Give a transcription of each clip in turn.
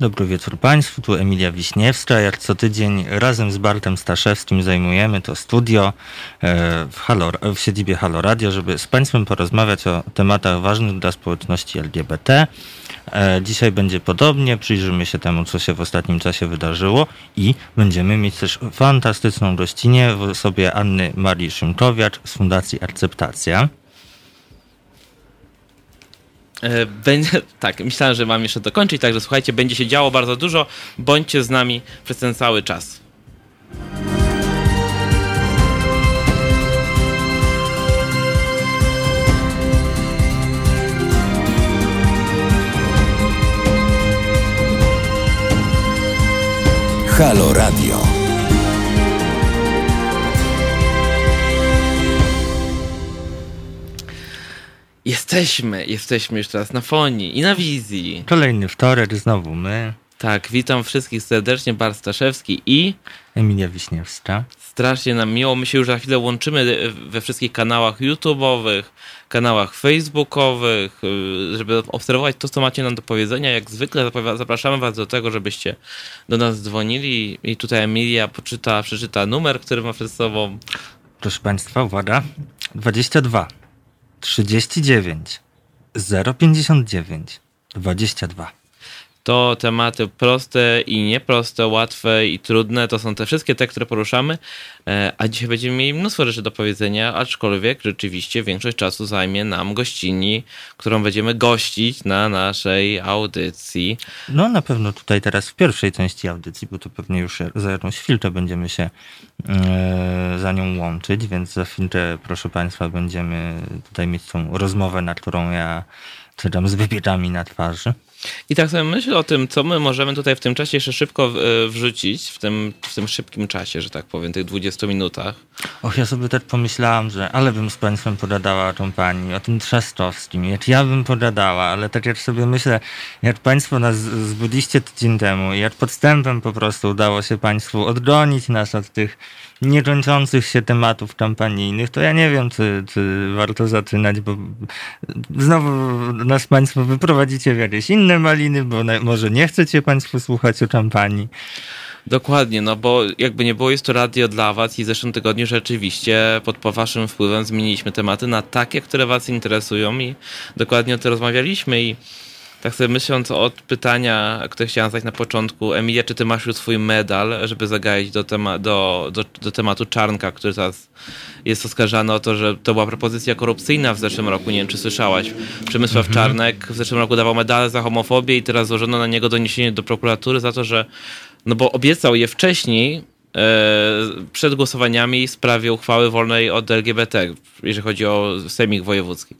Dobry wieczór Państwu, tu Emilia Wiśniewska. Jak co tydzień razem z Bartem Staszewskim zajmujemy to studio e, w, Halo, w siedzibie Halo Radio, żeby z Państwem porozmawiać o tematach ważnych dla społeczności LGBT. E, dzisiaj będzie podobnie, przyjrzymy się temu, co się w ostatnim czasie wydarzyło i będziemy mieć też fantastyczną gościnę w osobie Anny Marii Szymkowiak z Fundacji Akceptacja. E, będzie, tak, myślałem, że mam jeszcze dokończyć, także słuchajcie, będzie się działo bardzo dużo. Bądźcie z nami przez ten cały czas. Halo Radio. Jesteśmy, jesteśmy już teraz na fonii i na wizji. Kolejny wtorek, znowu my. Tak, witam wszystkich serdecznie, Bar Staszewski i Emilia Wiśniewska. Strasznie nam miło. My się już za chwilę łączymy we wszystkich kanałach YouTube'owych, kanałach Facebookowych, y, żeby obserwować to, co macie nam do powiedzenia. Jak zwykle zapraszamy Was do tego, żebyście do nas dzwonili i tutaj Emilia poczyta, przeczyta numer, który ma przed sobą. Proszę Państwa, uwaga, 22 39 059 22. To tematy proste i nieproste, łatwe i trudne. To są te wszystkie te, które poruszamy. E, a dzisiaj będziemy mieli mnóstwo rzeczy do powiedzenia, aczkolwiek rzeczywiście większość czasu zajmie nam gościni, którą będziemy gościć na naszej audycji. No na pewno tutaj teraz w pierwszej części audycji, bo to pewnie już za jakąś chwilę będziemy się e, za nią łączyć, więc za chwilę, proszę Państwa, będziemy tutaj mieć tą rozmowę, na którą ja czekam z wypiekami na twarzy. I tak sobie myślę o tym, co my możemy tutaj w tym czasie jeszcze szybko e, wrzucić, w tym, w tym szybkim czasie, że tak powiem, tych 20 minutach. Och, ja sobie też pomyślałam, że ale bym z Państwem pogadała o tą pani, o tym Trzastowskim, jak ja bym pogadała, ale tak jak sobie myślę, jak Państwo nas zbudziliście tydzień temu i jak podstępem po prostu udało się Państwu odgonić nas od tych niekończących się tematów kampanijnych, to ja nie wiem, czy, czy warto zaczynać, bo znowu nas Państwo wyprowadzicie w jakieś inne maliny, bo może nie chcecie Państwo słuchać o kampanii. Dokładnie, no bo jakby nie było, jest to radio dla Was i w zeszłym tygodniu rzeczywiście pod Waszym wpływem zmieniliśmy tematy na takie, które Was interesują i dokładnie o tym rozmawialiśmy i tak sobie myśląc od pytania, które chciałam zadać na początku, Emilia, czy ty masz już swój medal, żeby zagaić do, tema do, do, do, tematu Czarnka, który teraz jest oskarżany o to, że to była propozycja korupcyjna w zeszłym roku, nie wiem czy słyszałaś. Przemysław mhm. Czarnek w zeszłym roku dawał medale za homofobię i teraz złożono na niego doniesienie do prokuratury za to, że no bo obiecał je wcześniej, e, przed głosowaniami w sprawie uchwały wolnej od LGBT, jeżeli chodzi o Sejmik Wojewódzki.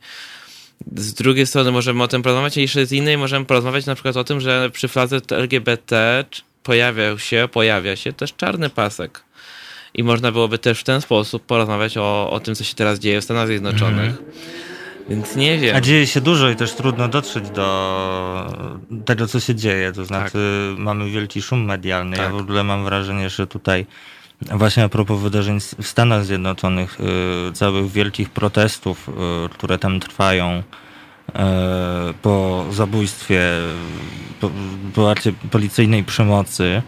Z drugiej strony możemy o tym porozmawiać, a jeszcze z innej możemy porozmawiać na przykład o tym, że przy flaze LGBT pojawiał się, pojawia się też czarny pasek. I można byłoby też w ten sposób porozmawiać o, o tym, co się teraz dzieje w Stanach Zjednoczonych. Mhm. Więc nie wiem. A dzieje się dużo i też trudno dotrzeć do tego, co się dzieje. To znaczy, tak. mamy wielki szum medialny. Tak. Ja w ogóle mam wrażenie, że tutaj Właśnie a propos wydarzeń w Stanach Zjednoczonych, y, całych wielkich protestów, y, które tam trwają y, po zabójstwie, po, po akcie policyjnej przemocy,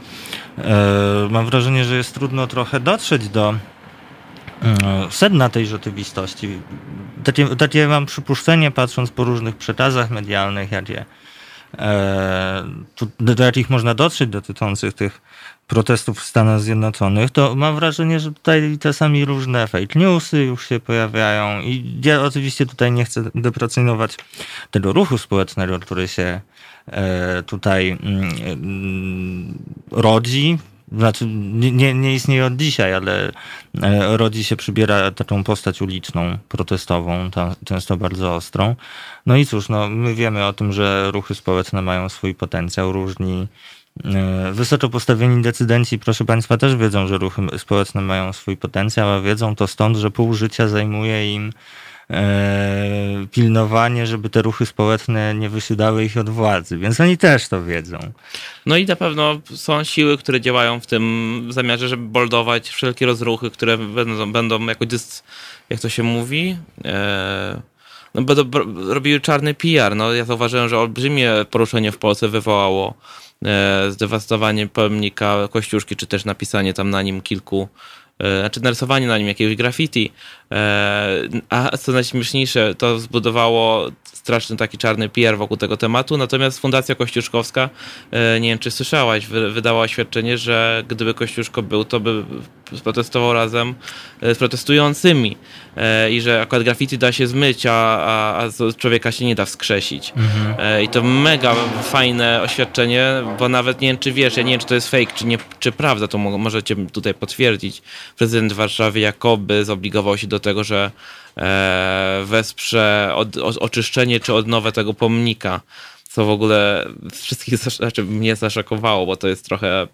mam wrażenie, że jest trudno trochę dotrzeć do sedna tej rzeczywistości. Takie, takie mam przypuszczenie, patrząc po różnych przekazach medialnych, jakie, do, do jakich można dotrzeć dotyczących tych protestów w Stanach Zjednoczonych, to mam wrażenie, że tutaj czasami różne fake newsy już się pojawiają i ja oczywiście tutaj nie chcę deprecjonować tego ruchu społecznego, który się e, tutaj mm, rodzi. Znaczy, nie, nie istnieje od dzisiaj, ale e, rodzi się, przybiera taką postać uliczną, protestową, często bardzo ostrą. No i cóż, no, my wiemy o tym, że ruchy społeczne mają swój potencjał, różni wysoko postawieni decydenci, proszę Państwa, też wiedzą, że ruchy społeczne mają swój potencjał, a wiedzą to stąd, że pół życia zajmuje im e, pilnowanie, żeby te ruchy społeczne nie wysiadały ich od władzy, więc oni też to wiedzą. No i na pewno są siły, które działają w tym zamiarze, żeby boldować wszelkie rozruchy, które będą, będą jakoś, jak to się mówi, e, no bo do, robiły czarny PR. No, ja zauważyłem, że olbrzymie poruszenie w Polsce wywołało e, zdewastowanie pomnika Kościuszki, czy też napisanie tam na nim kilku e, znaczy narysowanie na nim jakiegoś graffiti, a co najśmieszniejsze, to zbudowało straszny taki czarny PR wokół tego tematu, natomiast Fundacja Kościuszkowska, e, nie wiem czy słyszałaś, wydała oświadczenie, że gdyby Kościuszko był, to by protestował razem e, z protestującymi e, i że akurat graffiti da się zmyć, a, a, a człowieka się nie da wskrzesić. Mhm. I to mega fajne oświadczenie, bo nawet nie wiem czy wiesz, ja nie wiem czy to jest fake, czy, nie, czy prawda, to możecie tutaj potwierdzić. Prezydent Warszawy Jakoby zobligował się do tego, że E, wesprze od, od, oczyszczenie czy odnowę tego pomnika, co w ogóle wszystkich znaczy mnie zaszokowało, bo to jest trochę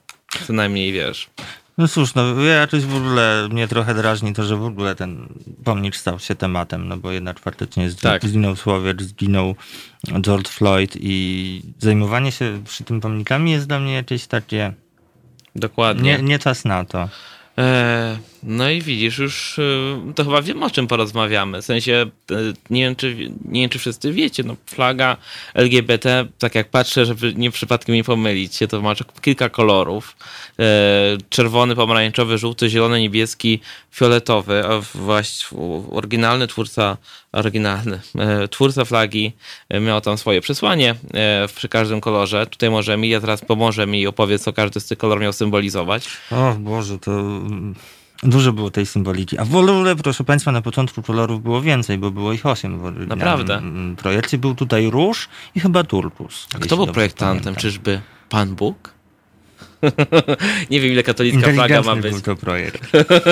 co najmniej, wiesz... No cóż, no jakoś w ogóle mnie trochę drażni to, że w ogóle ten pomnik stał się tematem, no bo jednak faktycznie tak. zginął Słowiecz, zginął George Floyd i zajmowanie się przy tym pomnikami jest dla mnie jakieś takie... Dokładnie. Nie, nie czas na to. E, no i widzisz, już e, to chyba wiem, o czym porozmawiamy. W sensie, e, nie wiem, czy, nie wiem, czy wszyscy wiecie, no flaga LGBT, tak jak patrzę, żeby nie przypadkiem nie pomylić się, to ma kilka kolorów. Czerwony, pomarańczowy, żółty, zielony, niebieski, fioletowy. A właśnie oryginalny twórca, oryginalny, twórca flagi miał tam swoje przesłanie przy każdym kolorze. Tutaj może Emilia teraz pomoże mi i opowie, co każdy z tych kolorów miał symbolizować. O Boże, to Dużo było tej symboliki. A w ogóle, proszę Państwa, na początku kolorów było więcej, bo było ich osiem w Naprawdę? projekcie. Był tutaj róż i chyba turkus. A kto był projektantem? Pamiętam. Czyżby Pan Bóg? nie wiem, ile katolicka flaga ma być. to projekt.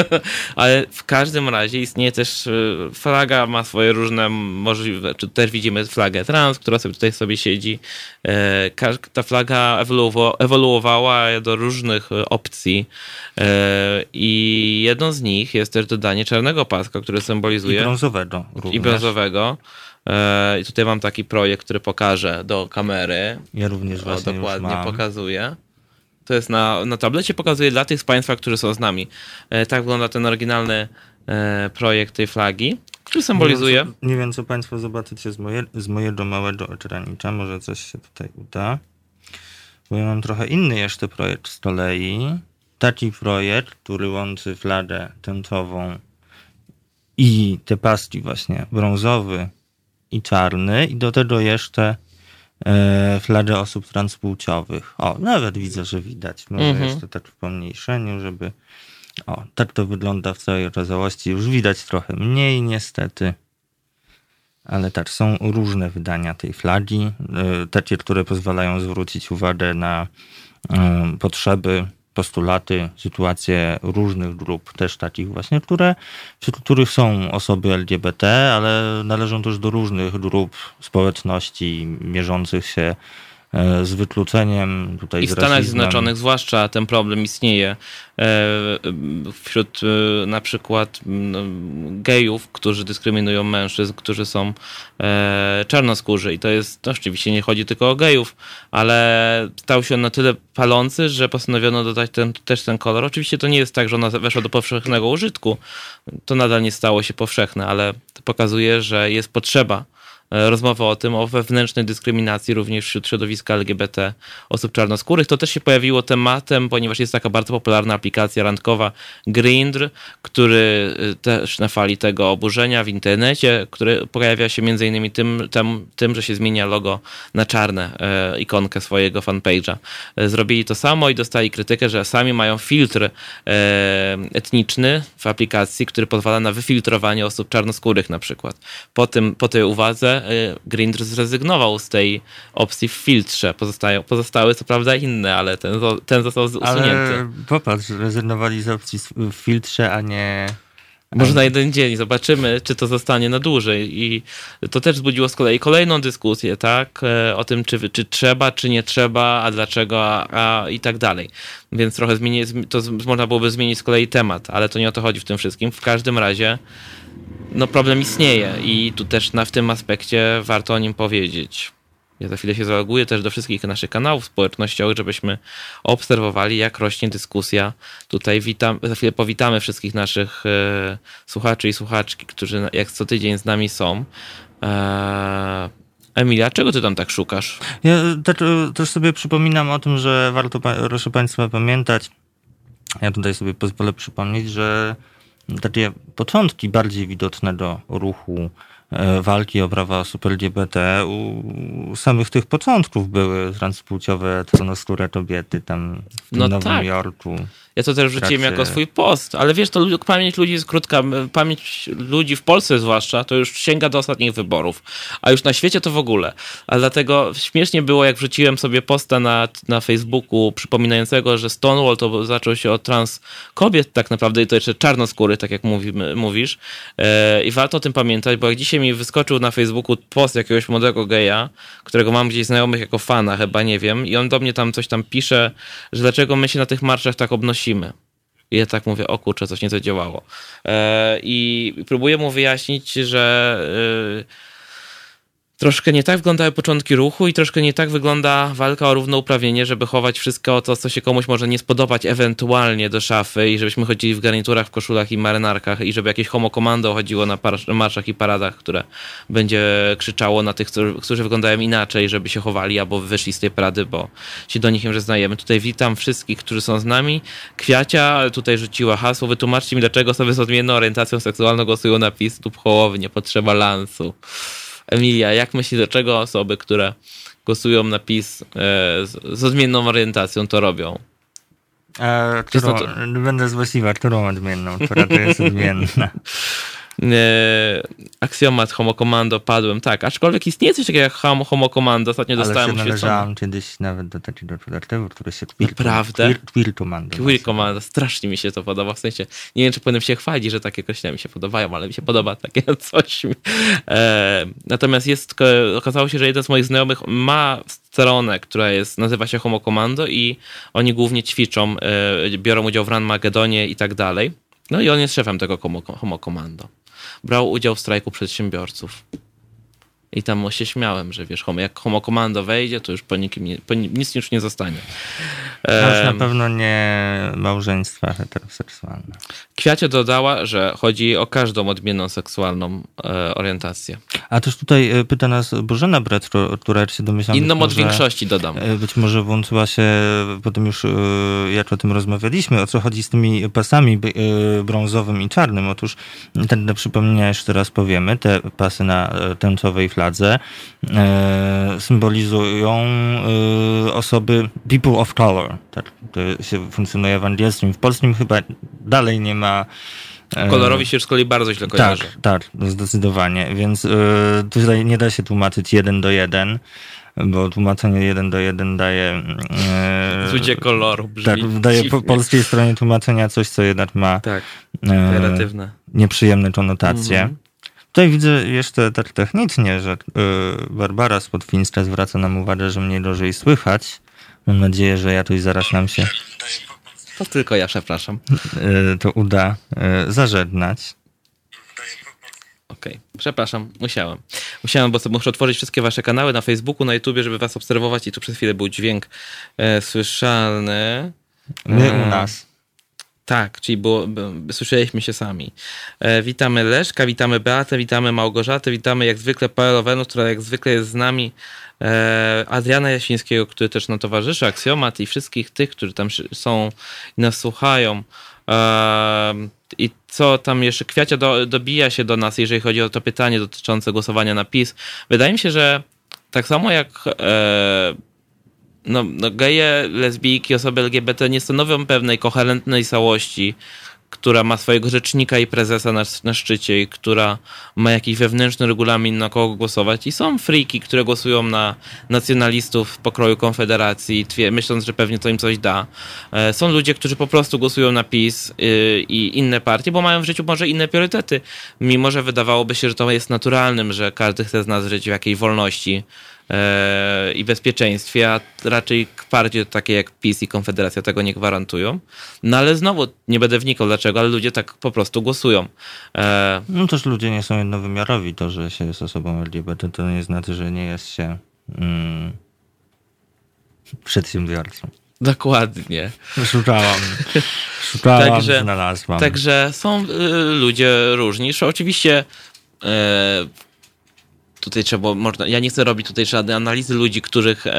Ale w każdym razie istnieje też, y, flaga ma swoje różne możliwe, czy też widzimy flagę trans, która sobie tutaj sobie siedzi. E, ta flaga ewoluowała do różnych y, opcji e, i jedną z nich jest też dodanie czarnego paska, który symbolizuje... I brązowego również. I brązowego. E, I tutaj mam taki projekt, który pokażę do kamery. Ja również właśnie o, Dokładnie pokazuję. To jest na, na tablecie, pokazuję dla tych z Państwa, którzy są z nami. E, tak wygląda ten oryginalny e, projekt tej flagi, który symbolizuje... Nie wiem, co, nie wiem, co Państwo zobaczycie z, moje, z mojego małego ekranicza, może coś się tutaj uda. Bo ja mam trochę inny jeszcze projekt z kolei. Taki projekt, który łączy flagę tęczową i te paski właśnie brązowy i czarny i do tego jeszcze e, flagę osób transpłciowych. O, nawet widzę, że widać. Może mhm. jeszcze tak w pomniejszeniu, żeby... O, tak to wygląda w całej okazałości. Już widać trochę mniej niestety. Ale tak, są różne wydania tej flagi. E, takie, które pozwalają zwrócić uwagę na e, potrzeby postulaty, sytuacje różnych grup, też takich właśnie, które, wśród których są osoby LGBT, ale należą też do różnych grup społeczności mierzących się z wykluczeniem tutaj I w Stanach Zjednoczonych zwłaszcza ten problem istnieje. E, wśród e, na przykład gejów, którzy dyskryminują mężczyzn, którzy są czarnoskórzy. I to jest, to oczywiście nie chodzi tylko o gejów, ale stał się on na tyle palący, że postanowiono dodać ten, też ten kolor. Oczywiście to nie jest tak, że ona weszła do powszechnego użytku, to nadal nie stało się powszechne, ale to pokazuje, że jest potrzeba E, rozmowa o tym, o wewnętrznej dyskryminacji również wśród środowiska LGBT osób czarnoskórych. To też się pojawiło tematem, ponieważ jest taka bardzo popularna aplikacja randkowa Grindr, który e, też na fali tego oburzenia w internecie, który pojawia się między innymi tym, tym, tym że się zmienia logo na czarne, e, ikonkę swojego fanpage'a. Zrobili to samo i dostali krytykę, że sami mają filtr etniczny w aplikacji, który pozwala na wyfiltrowanie osób czarnoskórych na przykład. Po, tym, po tej uwadze Y, Grindr zrezygnował z tej opcji w filtrze. Pozostają, pozostały co prawda inne, ale ten, ten został usunięty. Ale popatrz, rezygnowali z opcji w filtrze, a nie... Może na jeden dzień zobaczymy, czy to zostanie na dłużej. I to też wzbudziło z kolei kolejną dyskusję, tak? E, o tym, czy, czy trzeba, czy nie trzeba, a dlaczego, a, a i tak dalej. Więc trochę zmieni, to można byłoby zmienić z kolei temat, ale to nie o to chodzi w tym wszystkim. W każdym razie no problem istnieje i tu też na, w tym aspekcie warto o nim powiedzieć. Ja za chwilę się zaloguję też do wszystkich naszych kanałów społecznościowych, żebyśmy obserwowali, jak rośnie dyskusja. Tutaj witam, za chwilę powitamy wszystkich naszych e, słuchaczy i słuchaczki, którzy jak co tydzień z nami są. E, Emilia, czego ty tam tak szukasz? Ja też, też sobie przypominam o tym, że warto, proszę Państwa, pamiętać, ja tutaj sobie pozwolę przypomnieć, że takie początki bardziej widoczne do ruchu e, walki o prawa osób LGBT u samych tych początków były transpłciowe, czarnoskóre kobiety tam w no Nowym tak. Jorku. Ja to też wrzuciłem jako swój post, ale wiesz, to pamięć ludzi jest krótka. Pamięć ludzi w Polsce zwłaszcza to już sięga do ostatnich wyborów, a już na świecie to w ogóle. A dlatego śmiesznie było, jak wrzuciłem sobie posta na, na Facebooku przypominającego, że Stonewall to zaczął się od trans kobiet tak naprawdę i to jeszcze czarnoskóry, tak jak mówimy, mówisz. E, I warto o tym pamiętać, bo jak dzisiaj mi wyskoczył na Facebooku post jakiegoś młodego geja, którego mam gdzieś znajomych jako fana, chyba nie wiem, i on do mnie tam coś tam pisze, że dlaczego my się na tych marszach tak obnosimy musimy. I ja tak mówię, o kurczę, coś nie zadziałało. E, I próbuję mu wyjaśnić, że troszkę nie tak wyglądały początki ruchu i troszkę nie tak wygląda walka o równouprawnienie, żeby chować wszystko to, co się komuś może nie spodobać ewentualnie do szafy i żebyśmy chodzili w garniturach, w koszulach i marynarkach i żeby jakieś homo komando chodziło na marszach i paradach, które będzie krzyczało na tych, którzy wyglądają inaczej, żeby się chowali albo wyszli z tej parady, bo się do nich że znajemy. Tutaj witam wszystkich, którzy są z nami. Kwiacia tutaj rzuciła hasło. Wytłumaczcie mi, dlaczego osoby z odmienną orientacją seksualną głosują na PiS lub połowy, nie potrzeba lansu. Emilia, jak myślisz, dlaczego osoby, które głosują na PiS e, z, z odmienną orientacją to robią? E, którą, to... Będę złośliwa, którą odmienną, która to jest odmienna. E, aksjomat Homo Commando padłem, tak. Aczkolwiek istnieje coś takiego jak Homo Commando. Ostatnio Ale dostałem się należałem kiedyś nawet do takiego artykułu, który się Queer, Naprawdę? Queer, queer Commando. Queer Commando. Strasznie mi się to podoba. W sensie, nie wiem, czy powinienem się chwalić, że takie określenia mi się podobają, ale mi się podoba takie coś. E, natomiast jest, okazało się, że jeden z moich znajomych ma stronę, która jest, nazywa się Homo Commando i oni głównie ćwiczą, e, biorą udział w Run Magedonie i tak dalej. No i on jest szefem tego Homo, homo Commando brał udział w strajku przedsiębiorców. I tam się śmiałem, że wiesz, jak Homo Commando wejdzie, to już po nikim nie, po nic już nie zostanie. Um, na pewno nie małżeństwa heteroseksualne. Kwiacie dodała, że chodzi o każdą odmienną seksualną e, orientację. A też tutaj e, pyta nas Bożena Bretro, która się domyślam... Inną od większości dodam. E, być może włączyła się potem już, e, jak o tym rozmawialiśmy, o co chodzi z tymi pasami brązowym i czarnym. Otóż ten przypomnienia jeszcze raz powiemy. Te pasy na tęczowej fladze symbolizują osoby people of color. Tak to się funkcjonuje w angielskim. W polskim chyba dalej nie ma E, Kolorowi się w szkole bardzo źle kojarzy. Tak, tak, zdecydowanie. Więc yy, tutaj nie da się tłumaczyć jeden do jeden, bo tłumaczenie jeden do jeden daje... Yy, Zucie koloru brzmi Tak, daje po polskiej stronie tłumaczenia coś, co jednak ma tak, yy, nieprzyjemne konotacje. Mhm. Tutaj widzę jeszcze tak technicznie, że yy, Barbara z Podfińska zwraca nam uwagę, że mnie gorzej słychać. Mam nadzieję, że ja jakoś zaraz nam się to tylko ja, przepraszam. E, to uda e, zażegnać. Okej, okay. przepraszam, musiałem. Musiałem, bo muszę otworzyć wszystkie wasze kanały na Facebooku, na YouTubie, żeby was obserwować i tu przez chwilę był dźwięk e, słyszalny. My u nas. Tak, czyli było, słyszeliśmy się sami. E, witamy Leszka, witamy Beatę, witamy Małgorzatę, witamy jak zwykle Wenus, która jak zwykle jest z nami. E, Adriana Jasińskiego, który też nam towarzyszy, Aksjomat i wszystkich tych, którzy tam są i nas słuchają. E, I co tam jeszcze? Kwiacia do, dobija się do nas, jeżeli chodzi o to pytanie dotyczące głosowania na PiS. Wydaje mi się, że tak samo jak e, no, no geje, lesbijki, osoby LGBT nie stanowią pewnej koherentnej całości, która ma swojego rzecznika i prezesa na, na szczycie i która ma jakiś wewnętrzny regulamin na kogo głosować i są friki, które głosują na nacjonalistów w pokroju Konfederacji, myśląc, że pewnie to im coś da. E, są ludzie, którzy po prostu głosują na PiS y, i inne partie, bo mają w życiu może inne priorytety, mimo że wydawałoby się, że to jest naturalnym, że każdy chce z nas żyć w jakiej wolności, i bezpieczeństwie, a raczej partie takie jak PiS i Konfederacja tego nie gwarantują. No ale znowu nie będę wnikał dlaczego, ale ludzie tak po prostu głosują. E... No też ludzie nie są jednowymiarowi. To, że się jest osobą LGBT, to nie znaczy, że nie jest się mm, przedsiębiorcą. Dokładnie. Szukałam, szukałam, także, znalazłam. Także są y, ludzie różni. Oczywiście y, tutaj trzeba, można, ja nie chcę robić tutaj żadnej analizy ludzi, których, e,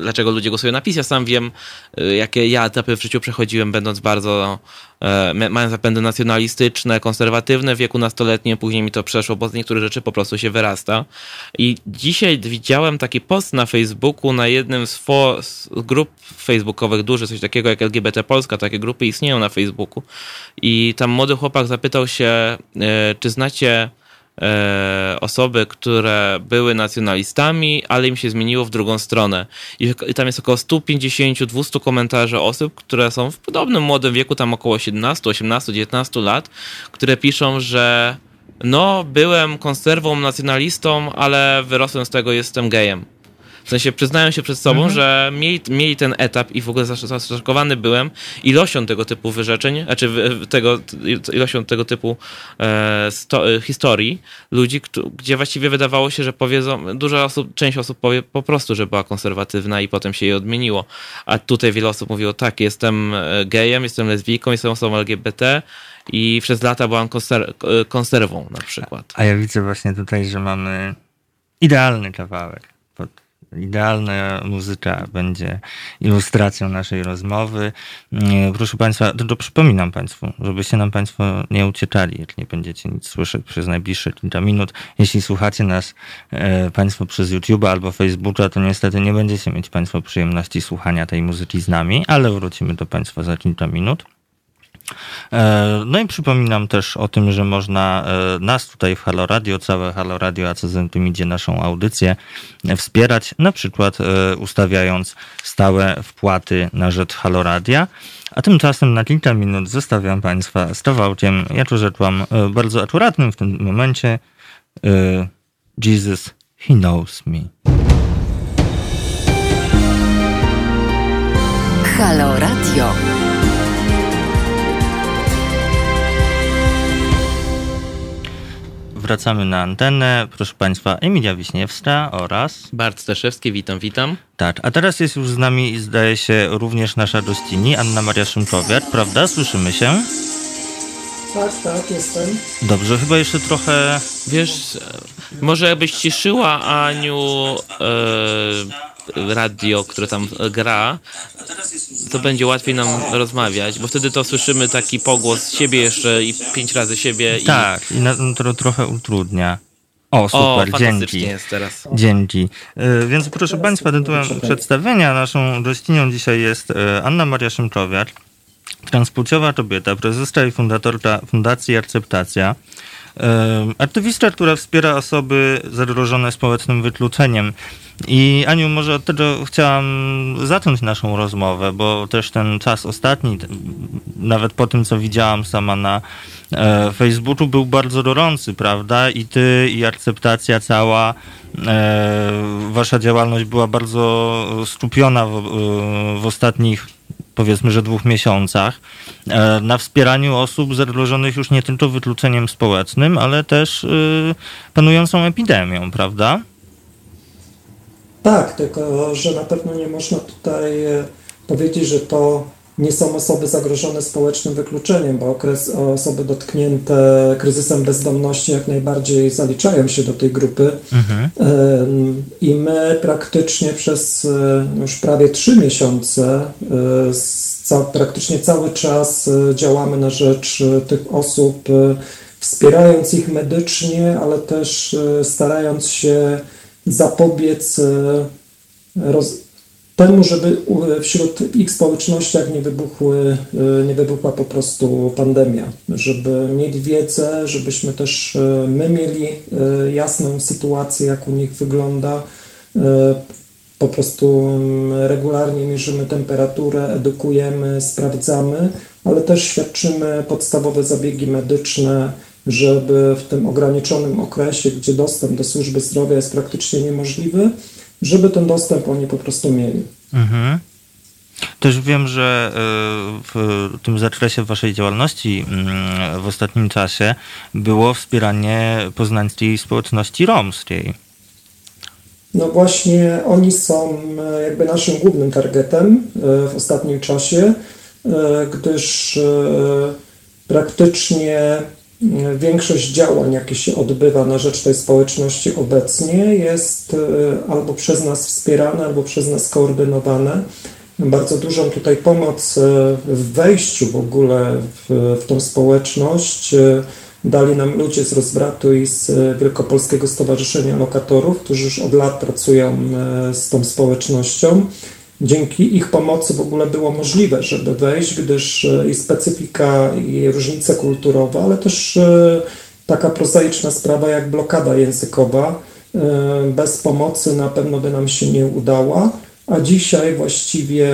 dlaczego ludzie głosują na PiS. Ja sam wiem, e, jakie ja etapy w życiu przechodziłem, będąc bardzo, e, mając zapędy nacjonalistyczne, konserwatywne w wieku nastoletnim, później mi to przeszło, bo z niektórych rzeczy po prostu się wyrasta. I dzisiaj widziałem taki post na Facebooku, na jednym z, fo, z grup facebookowych, duży, coś takiego jak LGBT Polska, takie grupy istnieją na Facebooku. I tam młody chłopak zapytał się, e, czy znacie osoby, które były nacjonalistami, ale im się zmieniło w drugą stronę. I, i tam jest około 150-200 komentarzy osób, które są w podobnym młodym wieku, tam około 17, 18, 19 lat, które piszą, że no, byłem konserwą, nacjonalistą, ale wyrosłem z tego, jestem gejem. W sensie przyznają się przed sobą, mhm. że mieli, mieli ten etap i w ogóle zaszokowany byłem ilością tego typu wyrzeczeń, znaczy tego, ilością tego typu e, sto, e, historii ludzi, gdzie właściwie wydawało się, że powiedzą, duża osób, część osób powie po prostu, że była konserwatywna i potem się jej odmieniło. A tutaj wiele osób mówiło, tak, jestem e, gejem, jestem lesbijką, jestem osobą LGBT, i przez lata byłam konser e, konserwą na przykład. A ja widzę właśnie tutaj, że mamy idealny kawałek idealna muzyka będzie ilustracją naszej rozmowy. Mm, proszę Państwa, to, to przypominam Państwu, żebyście nam Państwo nie uciekali, jak nie będziecie nic słyszeć przez najbliższe kilka minut. Jeśli słuchacie nas e, Państwo przez YouTube albo Facebooka, to niestety nie będziecie mieć Państwo przyjemności słuchania tej muzyki z nami, ale wrócimy do Państwa za kilka minut. E, no i przypominam też o tym, że można e, nas tutaj w Halo Radio, całe Halo Radio, a co za tym idzie naszą audycję, wspierać, na przykład e, ustawiając stałe wpłaty na rzecz Halo Radia. A tymczasem na kilka minut zostawiam Państwa z kawałkiem, jak już rzekłam, bardzo akuratnym w tym momencie. Jesus, He Knows Me. Halo Radio. Wracamy na antenę. Proszę Państwa, Emilia Wiśniewska oraz... Bart Staszewski, witam, witam. Tak, a teraz jest już z nami, zdaje się, również nasza gościni, Anna Maria Szymkowiak, prawda? Słyszymy się? Tak, tak, jestem. Dobrze, chyba jeszcze trochę... Wiesz, może jakbyś ciszyła, Aniu, e, radio, które tam gra, to będzie łatwiej nam rozmawiać, bo wtedy to słyszymy taki pogłos siebie jeszcze i pięć razy siebie. Tak, i, i na, to trochę utrudnia. O, super, o, dzięki. jest teraz. Dzięki. E, więc proszę Państwa, tytułem przedstawienia naszą gościnią dzisiaj jest e, Anna Maria Szymczowiak, transpłciowa kobieta, prezeska i fundatorka Fundacji Akceptacja. Aktywistka, która wspiera osoby zagrożone społecznym wykluczeniem. I Aniu, może od tego chciałam zacząć naszą rozmowę, bo też ten czas ostatni, nawet po tym, co widziałam sama na e, Facebooku, był bardzo gorący, prawda? I ty, i akceptacja cała, e, wasza działalność była bardzo skupiona w, w ostatnich powiedzmy, że dwóch miesiącach e, na wspieraniu osób zagrożonych już nie tylko wykluczeniem społecznym, ale też y, panującą epidemią, prawda? Tak, tylko że na pewno nie można tutaj e, powiedzieć, że to nie są osoby zagrożone społecznym wykluczeniem, bo okres, osoby dotknięte kryzysem bezdomności jak najbardziej zaliczają się do tej grupy. Mhm. I my praktycznie przez e, już prawie trzy miesiące e, praktycznie cały czas e, działamy na rzecz tych osób, wspierając ich medycznie, ale też starając się zapobiec roz, temu, żeby wśród ich społecznościach nie, wybuchły, e, nie wybuchła po prostu pandemia, żeby mieli wiedzę, żebyśmy też e, my mieli e, jasną sytuację, jak u nich wygląda. Po prostu regularnie mierzymy temperaturę, edukujemy, sprawdzamy, ale też świadczymy podstawowe zabiegi medyczne, żeby w tym ograniczonym okresie, gdzie dostęp do służby zdrowia jest praktycznie niemożliwy, żeby ten dostęp oni po prostu mieli. Mhm. Też wiem, że e, w tym zakresie waszej działalności mm, w ostatnim czasie było wspieranie poznańskiej społeczności romskiej. no właśnie oni są jakby naszym głównym targetem w ostatnim czasie, gdyż praktycznie większość działań, jakie się odbywa na rzecz tej społeczności obecnie, jest albo przez nas wspierane, albo przez nas koordynowane bardzo dużą tutaj pomoc e, w wejściu w ogóle w, w tą społeczność e, dali nam ludzie z Rozbratu i z e, Wielkopolskiego Stowarzyszenia Lokatorów, którzy już od lat pracują z tą społecznością. Dzięki ich pomocy w ogóle było możliwe, żeby wejść, gdyż i specyfika, i różnice kulturowe, ale też taka prozaiczna sprawa jak blokada językowa, bez pomocy na pewno by nam się nie udała a dzisiaj właściwie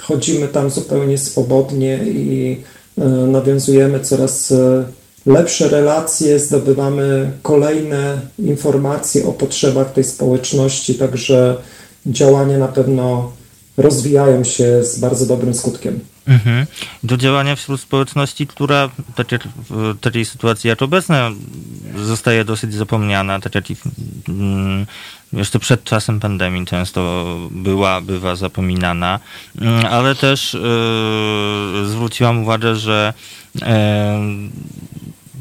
chodzimy tam zupełnie swobodnie i e, nawiązujemy coraz e, lepsze relacje, zdobywamy kolejne informacje o potrzebach tej społeczności, także działania na pewno rozwijają się z bardzo dobrym skutkiem. Mhm. Do działania wśród społeczności, która tak jak w takiej sytuacji jak obecna zostaje dosyć zapomniana, tak jak mm, jeszcze przed czasem pandemii często była, bywa zapominana, mm, ale też yy, zwróciłam uwagę, że yy,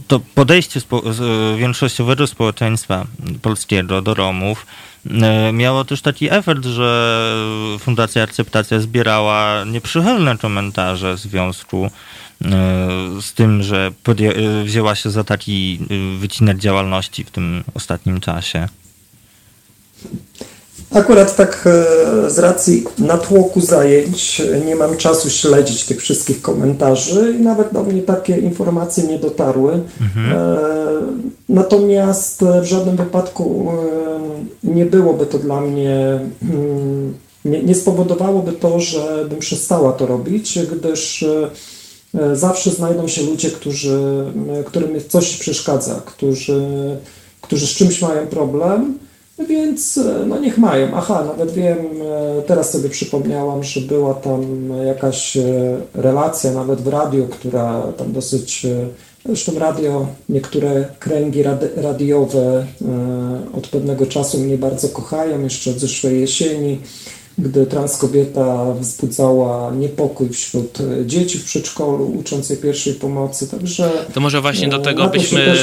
to podejście spo, większościowego społeczeństwa polskiego do Romów E, miało też taki efekt, że Fundacja Akceptacja zbierała nieprzychylne komentarze w związku e, z tym, że e, wzięła się za taki wycinek działalności w tym ostatnim czasie. Akurat tak z racji natłoku zajęć nie mam czasu śledzić tych wszystkich komentarzy i nawet do mnie takie informacje nie dotarły. Mhm. Natomiast w żadnym wypadku nie byłoby to dla mnie, mm, nie, nie spowodowałoby to, że bym przestała to robić, gdyż e, zawsze znajdą się ludzie, którzy, którym coś przeszkadza, którzy, którzy z czymś mają problem, więc e, no niech mają. Aha, nawet wiem, e, teraz sobie przypomniałam, że była tam jakaś relacja nawet w radiu, która tam dosyć Zresztą radio, niektóre kręgi radiowe e, od pewnego czasu mnie bardzo kochają, jeszcze od zeszłej jesieni, gdy trans kobieta wzbudzała niepokój wśród dzieci w przedszkolu, ucząc je pierwszej pomocy, także... To może właśnie do e, tego byśmy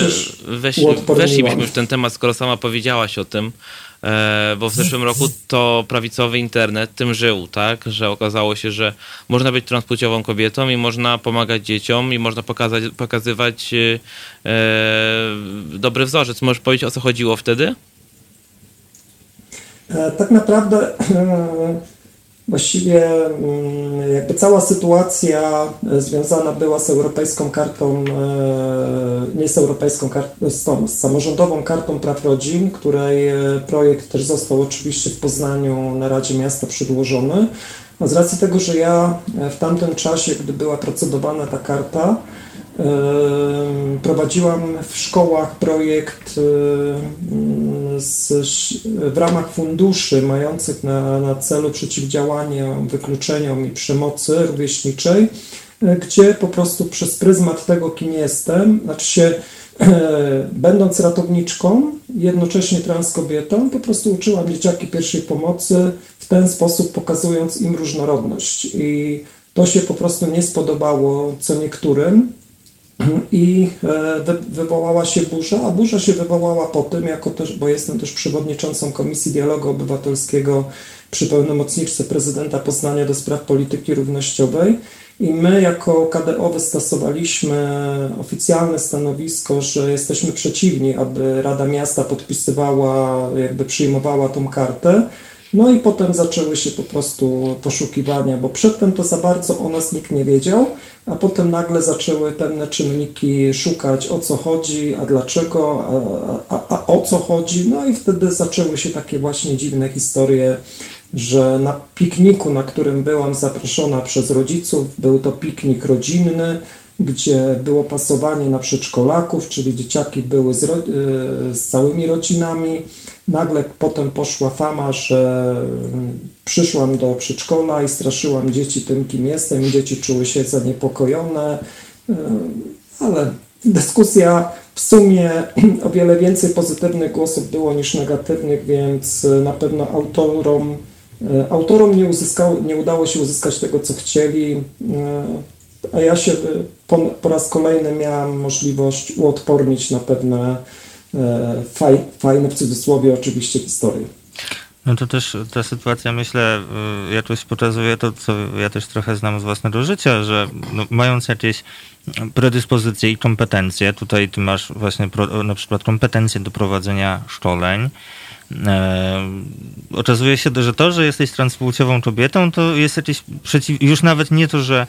weszli, weszlibyśmy w ten temat, skoro sama powiedziałaś o tym, E, bo w zeszłym roku to prawicowy internet tym żył, tak, że okazało się, że można być transpłciową kobietą i można pomagać dzieciom i można pokazać, pokazywać e, dobry wzorzec. Możesz powiedzieć, o co chodziło wtedy? E, tak naprawdę Właściwie mm, jakby cała sytuacja e, związana była z europejską kartą, e, nie z europejską kartą, z, tą, z samorządową kartą praw rodzin, której projekt też został oczywiście w Poznaniu na Radzie Miasta przedłożony. No z racji tego, że ja w tamtym czasie, gdy była procedowana ta karta, Prowadziłam w szkołach projekt z, w ramach funduszy mających na, na celu przeciwdziałanie wykluczeniom i przemocy rówieśniczej, gdzie po prostu przez pryzmat tego, kim jestem, znaczy się będąc ratowniczką, jednocześnie trans kobietą, po prostu uczyłam dzieciaki pierwszej pomocy w ten sposób, pokazując im różnorodność. I to się po prostu nie spodobało co niektórym, i e, wywołała się burza, a burza się wywołała po tym, jako też, bo jestem też przewodniczącą Komisji Dialogu Obywatelskiego przy pełnomocniczce prezydenta Poznania do spraw polityki równościowej. I my jako KDO wystosowaliśmy oficjalne stanowisko, że jesteśmy przeciwni, aby Rada Miasta podpisywała, jakby przyjmowała tą kartę, no i potem zaczęły się po prostu poszukiwania, bo przedtem to za bardzo o nas nikt nie wiedział, a potem nagle zaczęły pewne czynniki szukać o co chodzi, a dlaczego, a, a, a o co chodzi. No i wtedy zaczęły się takie właśnie dziwne historie, że na pikniku, na którym byłam zaproszona przez rodziców, był to piknik rodzinny, gdzie było pasowanie na przedszkolaków, czyli dzieciaki były z, z całymi rodzinami Nagle potem poszła fama, że przyszłam do przedszkola i straszyłam dzieci tym, kim jestem, i dzieci czuły się zaniepokojone, ale dyskusja w sumie o wiele więcej pozytywnych głosów było niż negatywnych, więc na pewno autorom, autorom nie, uzyskało, nie udało się uzyskać tego, co chcieli, a ja się po, po raz kolejny miałam możliwość uodpornić na pewne faj, fajne w cudzysłowie oczywiście historie. No to też ta sytuacja, myślę, y, jakoś pokazuje to, co ja też trochę znam z własnego życia, że no, mając jakieś predyspozycje i kompetencje, tutaj ty masz właśnie pro, na przykład kompetencje do prowadzenia szkoleń, E, okazuje się, że to, że jesteś transpłciową kobietą, to jest jakieś przeciw... już nawet nie to, że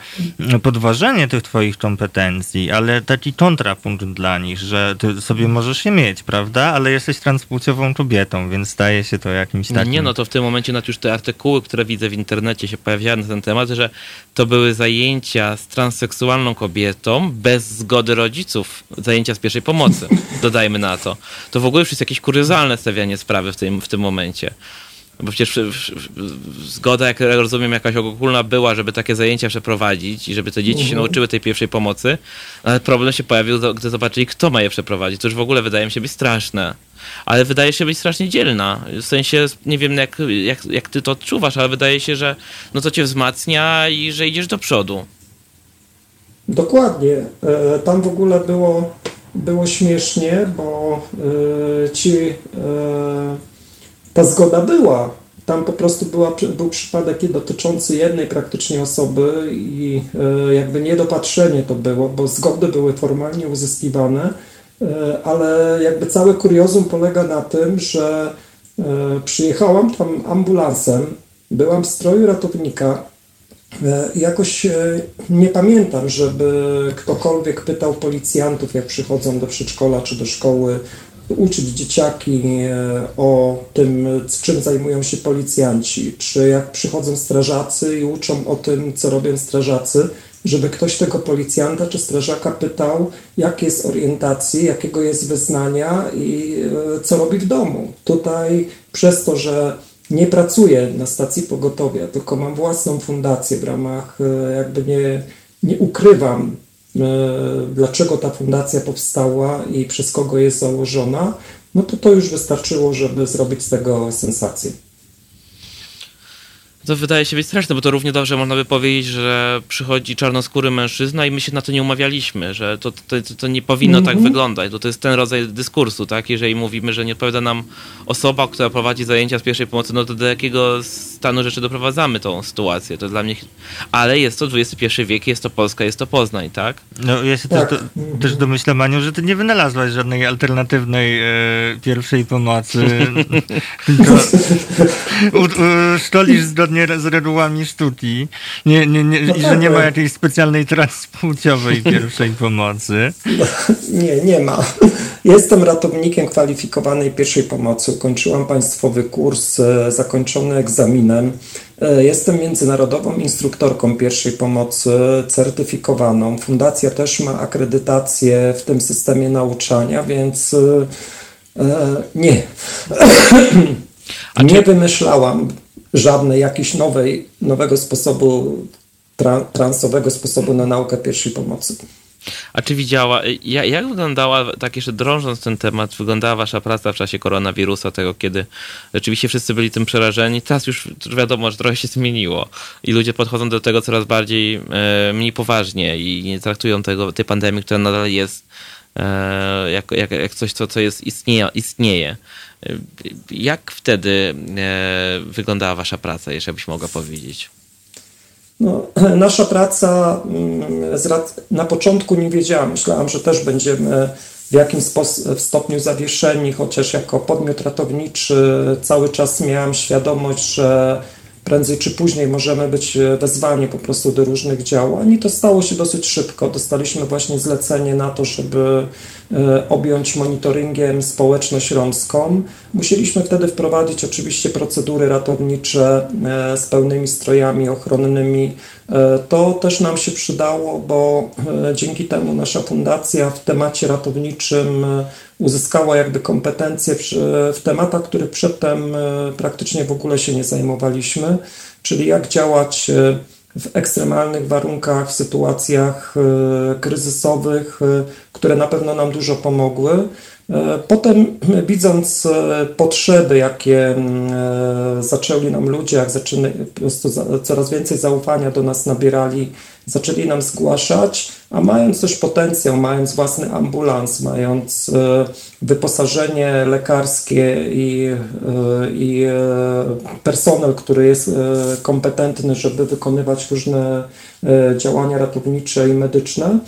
podważenie tych twoich kompetencji, ale taki kontrapunkt dla nich, że ty sobie możesz je mieć, prawda? Ale jesteś transpłciową kobietą, więc staje się to jakimś takim... Nie, no to w tym momencie nawet już te artykuły, które widzę w internecie się pojawiają na ten temat, że to były zajęcia z transseksualną kobietą bez zgody rodziców, zajęcia z pierwszej pomocy, dodajmy na to. To w ogóle już jest jakieś kuriozalne stawianie sprawy w tym, w tym momencie. Bo przecież zgoda, jak rozumiem, jakaś ogólna była, żeby takie zajęcia przeprowadzić i żeby te dzieci się mhm. nauczyły tej pierwszej pomocy, ale problem się pojawił, gdy zobaczyli, kto ma je przeprowadzić. To już w ogóle wydaje mi się być straszne. Ale wydaje się być strasznie dzielna. W sensie, nie wiem jak, jak, jak ty to odczuwasz, ale wydaje się, że no to cię wzmacnia i że idziesz do przodu. Dokładnie. E, tam w ogóle było było śmiesznie, bo y, ci, y, ta zgoda była. Tam po prostu była, był przypadek dotyczący jednej praktycznie osoby i y, jakby niedopatrzenie to było, bo zgody były formalnie uzyskiwane, ale jakby całe kuriozum polega na tym, że przyjechałam tam ambulansem, byłam w stroju ratownika, jakoś e, nie pamiętam, żeby ktokolwiek pytał policjantów, jak przychodzą do przedszkola czy do szkoły, uczyć dzieciaki e, o tym, czym zajmują się policjanci, czy jak przychodzą strażacy i uczą o tym, co robią strażacy, żeby ktoś tego policjanta czy strażaka pytał, jak jest orientacji, jakiego jest wyznania i co robi w domu. Tutaj przez to, że nie pracuję na stacji pogotowia, tylko mam własną fundację w ramach, e, jakby nie, nie ukrywam, e, dlaczego ta fundacja powstała i przez kogo jest założona, no to to już wystarczyło, żeby zrobić z tego sensację to wydaje się być straszne, bo to równie dobrze można by powiedzieć, że przychodzi czarnoskóry mężczyzna i my się na to nie umawialiśmy, że to, to, to nie powinno mm -hmm. tak mhm. wyglądać. To, to jest ten rodzaj dyskursu, tak? Jeżeli mówimy, że nie odpowiada nam osoba, która prowadzi zajęcia z pierwszej pomocy, no to do jakiego stanu rzeczy doprowadzamy tą sytuację? To dla mnie... Ale jest to XXI wiek, jest to Polska, jest to Poznań, tak? No ja się tak. też, do, też domyślam, Maniu, że ty nie wynalazłaś żadnej alternatywnej e, pierwszej pomocy, tylko u, u, szkolisz zgodnie zgodnie z regułami sztuki, nie, nie, nie, no i tak, że nie ma jakiejś specjalnej transpłciowej pierwszej pomocy. No, nie, nie ma. Jestem ratownikiem kwalifikowanej pierwszej pomocy. Ukończyłam państwowy kurs, e, zakończony egzaminem. E, jestem międzynarodową instruktorką pierwszej pomocy, certyfikowaną. Fundacja też ma akredytację w tym systemie nauczania, więc e, nie. nie wymyślałam żadnej jakiejś nowej, nowego sposobu, tra, transowego sposobu na naukę pierwszej pomocy. A czy widziała, jak, jak wyglądała, tak jeszcze drążąc ten temat, wyglądała wasza praca w czasie koronawirusa, tego kiedy rzeczywiście wszyscy byli tym przerażeni? Teraz już wiadomo, że trochę się zmieniło i ludzie podchodzą do tego coraz bardziej, e, mniej poważnie i nie traktują tego, tej pandemii, która nadal jest, e, jak, jak, jak coś, co, co jest, istnieje. istnieje. Jak wtedy e, wyglądała Wasza praca, jeżeli byś mogła powiedzieć? No, nasza praca mm, na początku nie wiedziałam. Myślałam, że też będziemy w jakimś stopniu zawieszeni, chociaż jako podmiot ratowniczy cały czas miałam świadomość, że prędzej czy później możemy być wezwani po prostu do różnych działań i to stało się dosyć szybko. Dostaliśmy właśnie zlecenie na to, żeby E, objąć monitoringiem społeczność romską. Musieliśmy wtedy wprowadzić oczywiście procedury ratownicze e, z pełnymi strojami ochronnymi. E, to też nam się przydało, bo dzięki temu nasza fundacja w temacie ratowniczym uzyskała jakby kompetencje w, w tematach, których przedtem praktycznie w ogóle się nie zajmowaliśmy, czyli jak działać w ekstremalnych warunkach, w sytuacjach kryzysowych, które na pewno nam dużo pomogły. E, potem, widząc e, potrzeby, jakie mm, e, zaczęli nam ludzie, jak zaczyna, coraz więcej zaufania do nas nabierali, zaczęli nam zgłaszać, a mając też potencjał, mając własny ambulans, mając wyposażenie lekarskie i, i personel, który jest kompetentny, żeby wykonywać różne działania ratownicze i medyczne,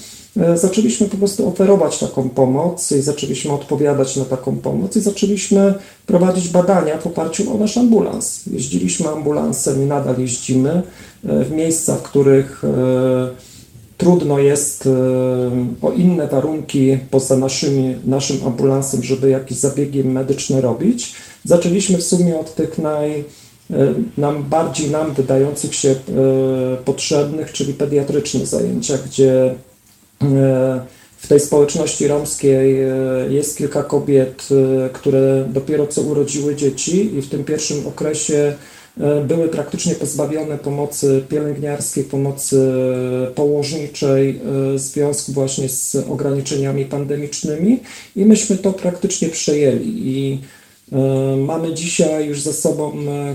E, zaczęliśmy po prostu oferować taką pomoc i zaczęliśmy odpowiadać na taką pomoc i zaczęliśmy prowadzić badania w oparciu o nasz ambulans. Jeździliśmy ambulansem i nadal jeździmy e, w miejsca, w których e, trudno jest o inne warunki poza naszymi, naszym ambulansem, żeby jakieś zabiegi medyczne robić. Zaczęliśmy w sumie od tych naj, nam bardziej nam wydających się potrzebnych, czyli pediatrycznych zajęcia, gdzie E, w tej społeczności romskiej e, jest kilka kobiet, e, które dopiero co urodziły dzieci i w tym pierwszym okresie były praktycznie pozbawione pomocy pielęgniarskiej, pomocy położniczej w związku właśnie z ograniczeniami pandemicznymi i myśmy to praktycznie przejęli i Mamy dzisiaj już za sobą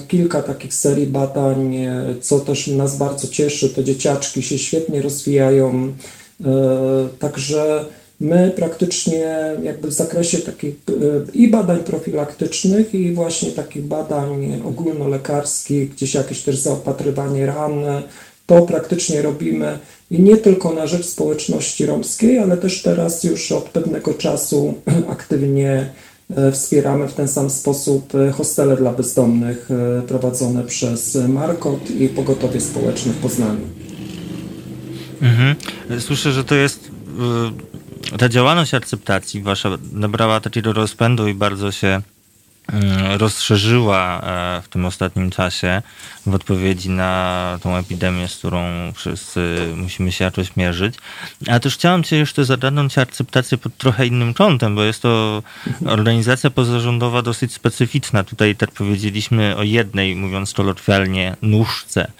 kilka takich serii badań, co też nas bardzo cieszy. Te dzieciaczki się świetnie rozwijają, E, także my praktycznie jakby w zakresie takich e, i badań profilaktycznych i właśnie takich badań ogólnolekarskich, gdzieś jakieś też zaopatrywanie ran, to praktycznie robimy i nie tylko na rzecz społeczności romskiej, ale też teraz już od pewnego czasu aktywnie e, wspieramy w ten sam sposób hostele dla bezdomnych prowadzone przez Markot i Pogotowie Społeczne w Poznaniu. Mhm. Słyszę, że to jest y, ta działalność akceptacji wasza nabrała takiego rozpędu i bardzo się mm, rozszerzyła e, w tym ostatnim czasie w odpowiedzi na tą epidemię, z którą wszyscy musimy się jakoś mierzyć. A też chciałem Cię jeszcze zagadnąć akceptację pod trochę innym kątem, bo jest to organizacja pozarządowa dosyć specyficzna. Tutaj tak powiedzieliśmy o jednej, mówiąc kolokwialnie, nóżce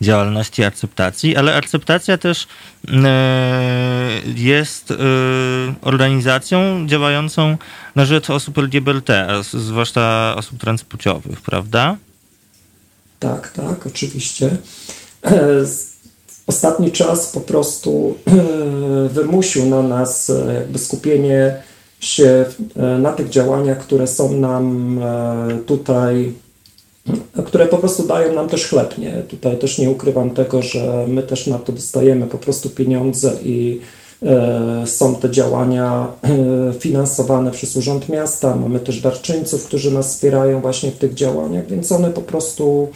działalności akceptacji, ale akceptacja też e, jest e, organizacją działającą na rzecz osób LGBT, zwłaszcza osób transpłciowych, prawda? Tak, tak, oczywiście. E, ostatni czas po prostu wymusił na nas jakby skupienie się na tych działaniach, które są nam tutaj które po prostu dają nam też chleb. Nie? Tutaj też nie ukrywam tego, że my też na to dostajemy po prostu pieniądze i e, są te działania e, finansowane przez Urząd Miasta. Mamy też darczyńców, którzy nas wspierają właśnie w tych działaniach, więc one po prostu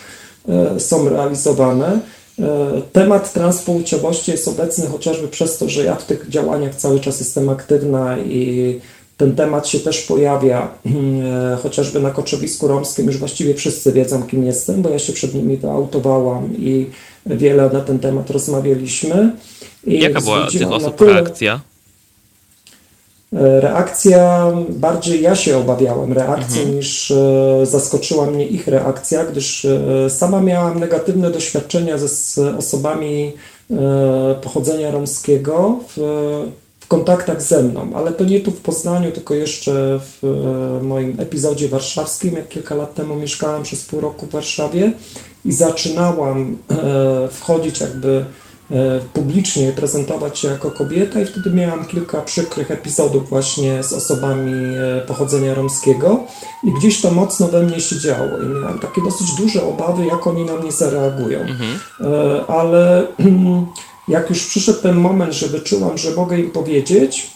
e, są realizowane. Temat transpłciowości jest obecny chociażby przez to, że ja w tych działaniach cały czas jestem aktywna i ten temat się też pojawia, e, chociażby na koczowisku romskim już właściwie wszyscy wiedzą, kim jestem, bo ja się przed nimi wyautowałam i wiele na ten temat rozmawialiśmy. I Jaka była tych osób tyle... reakcja? E, reakcja, bardziej ja się obawiałem reakcji mhm. niż e, zaskoczyła mnie ich reakcja, gdyż sama miałam negatywne doświadczenia ze osobami pochodzenia romskiego w kontaktach ze mną, ale to nie tu w Poznaniu, tylko jeszcze w e, moim epizodzie warszawskim, jak kilka lat temu mieszkałem przez pół roku w Warszawie i zaczynałam e, wchodzić jakby e, publicznie prezentować się jako kobieta i wtedy miałam kilka przykrych epizodów właśnie z osobami pochodzenia romskiego i gdzieś to mocno we mnie się działo i miałam takie dosyć duże obawy, jak oni na mnie zareagują. Mhm. Ale jak już przyszedł ten moment, że wyczułam, że mogę im powiedzieć,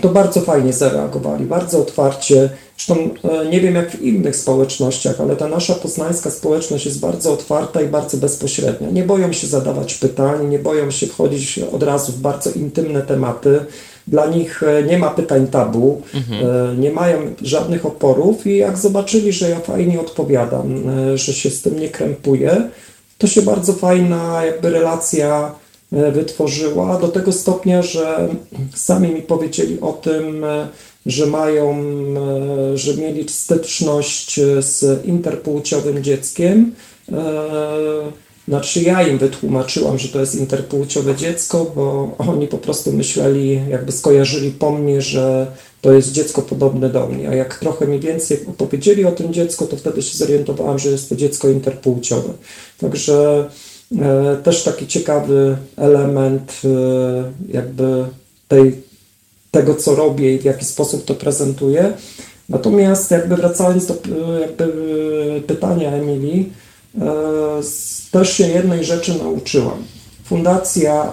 to bardzo fajnie zareagowali, bardzo otwarcie. Zresztą e, nie wiem jak w innych społecznościach, ale ta nasza poznańska społeczność jest bardzo otwarta i bardzo bezpośrednia. Nie boją się zadawać pytań, nie boją się wchodzić od razu w bardzo intymne tematy. Dla nich e, nie ma pytań tabu, mhm. E, nie mają żadnych oporów i jak zobaczyli, że ja fajnie odpowiadam, że się z tym nie krępuję, to się bardzo fajna jakby relacja wytworzyła, do tego stopnia, że sami mi powiedzieli o tym, e, że mają, e, że mieli styczność z interpłciowym dzieckiem znaczy ja im wytłumaczyłam, że to jest interpłciowe dziecko, bo oni po prostu myśleli, jakby skojarzyli po mnie, że to jest dziecko podobne do mnie. A jak trochę mi więcej opowiedzieli o tym dziecku, to wtedy się zorientowałam, że jest to dziecko interpłciowe. Także e, też taki ciekawy element e, jakby tej, tego, co robię i w jaki sposób to prezentuję. Natomiast jakby wracając do jakby pytania Emilii, e, też się jednej rzeczy nauczyłam. Fundacja, e,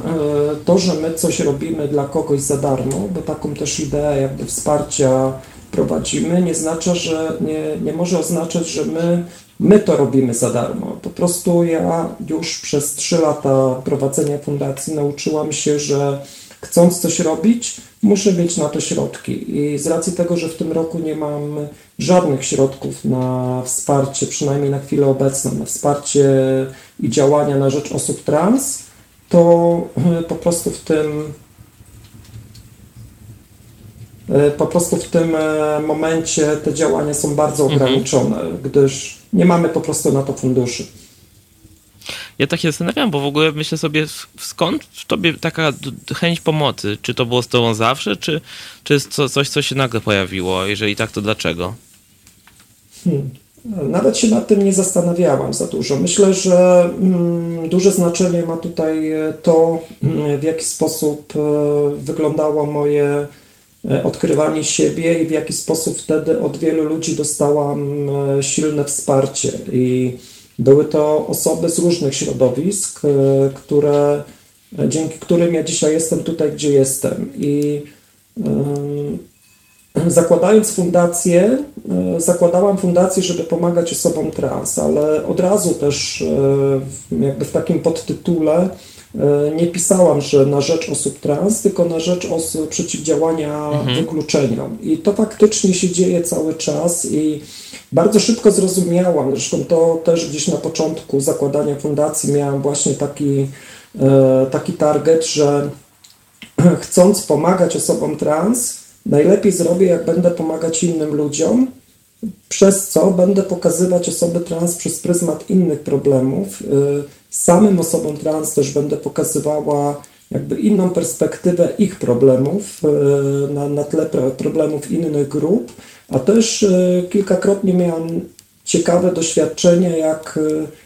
to, że my coś robimy dla kogoś za darmo, bo taką też ideę jakby wsparcia prowadzimy, nie znaczy, że nie, nie może oznaczać, że my, my to robimy za darmo. Po prostu ja już przez trzy lata prowadzenia fundacji nauczyłam się, że chcąc coś robić, muszę mieć na to środki. I z racji tego, że w tym roku nie mam żadnych środków na wsparcie, przynajmniej na chwilę obecną, na wsparcie i działania na rzecz osób trans, to e, po prostu w tym e, po prostu w tym e, momencie te działania są bardzo mhm. ograniczone, gdyż nie mamy po prostu na to funduszy. Ja tak się zastanawiam, bo w ogóle myślę sobie, skąd w tobie taka chęć pomocy? Czy to było z tobą zawsze, czy, czy jest to coś, co się nagle pojawiło? Jeżeli tak, to dlaczego? Hmm. Nawet się nad tym nie zastanawiałam za dużo. Myślę, że mm, duże znaczenie ma tutaj to, mm, w jaki sposób e, wyglądało moje odkrywanie siebie i w jaki sposób wtedy od wielu ludzi dostałam silne wsparcie. I były to osoby z różnych środowisk, które, dzięki którym ja dzisiaj jestem tutaj, gdzie jestem. I zakładając fundację, e, zakładałam fundację, żeby pomagać osobom trans, ale od razu też e, jakby w takim podtytule e, nie pisałam, że na rzecz osób trans, tylko na rzecz osób przeciwdziałania mhm. wykluczeniom. I to faktycznie się dzieje cały czas i bardzo szybko zrozumiałam, zresztą to też gdzieś na początku zakładania fundacji miałam właśnie taki, taki target, że chcąc pomagać osobom trans, najlepiej zrobię, jak będę pomagać innym ludziom, przez co będę pokazywać osoby trans przez pryzmat innych problemów. Y, samym osobom trans też będę pokazywała jakby inną perspektywę ich problemów y, na, na tle problemów innych grup, a też y, kilkakrotnie miałam ciekawe doświadczenie, jak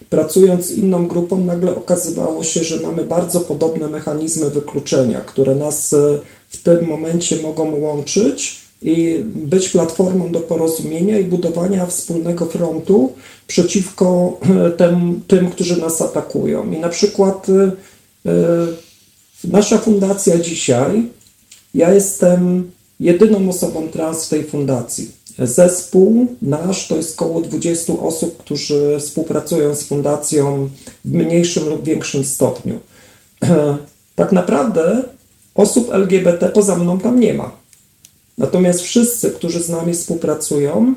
pracując z inną grupą nagle okazywało się, że mamy bardzo podobne mechanizmy wykluczenia, które nas w tym momencie mogą łączyć i być platformą do porozumienia i budowania wspólnego frontu przeciwko e, tym, tym którzy nas atakują. I na przykład e, e, nasza fundacja dzisiaj, ja jestem jedyną osobą trans w tej fundacji. Zespół nasz to jest około 20 osób, którzy współpracują z fundacją w mniejszym lub większym stopniu. Tak naprawdę Osób LGBT poza mną tam nie ma. Natomiast wszyscy, którzy z nami współpracują,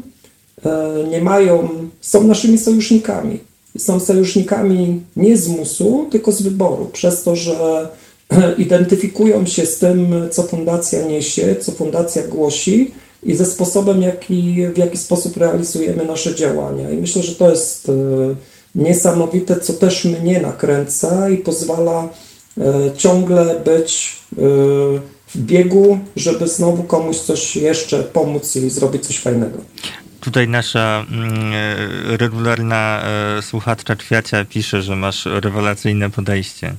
e, nie mają, są naszymi sojusznikami. Są sojusznikami nie z musu, tylko z wyboru, przez to, że identyfikują się z tym, co fundacja niesie, co fundacja głosi i ze sposobem, jaki, w jaki sposób realizujemy nasze działania. I myślę, że to jest e, niesamowite, co też mnie nakręca i pozwala E, ciągle być biegu, żeby znowu komuś coś jeszcze pomóc i zrobić coś fajnego. Tutaj nasza mm, e, regularna słuchaczka Kwiacia pisze, że masz rewelacyjne podejście.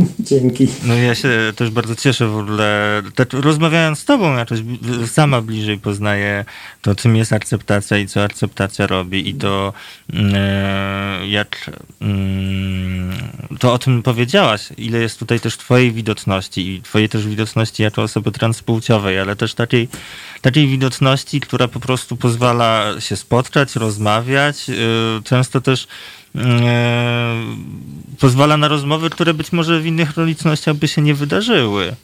Dzięki. No ja się też bardzo cieszę w ogóle. Rozmawiając z tobą, jakoś sama bliżej poznaję to, czym jest akceptacja i co akceptacja robi i to mm, e, jak mm, to o tym powiedziałaś, ile jest tutaj też twojej widoczności i twojej też widoczności jako osoby transpłciowej, ale też takiej, takiej widoczności, która po prostu pozwala się spotkać, rozmawiać, e, często też pozwala na rozmowy, które być może w innych okolicznościach by się nie wydarzyły.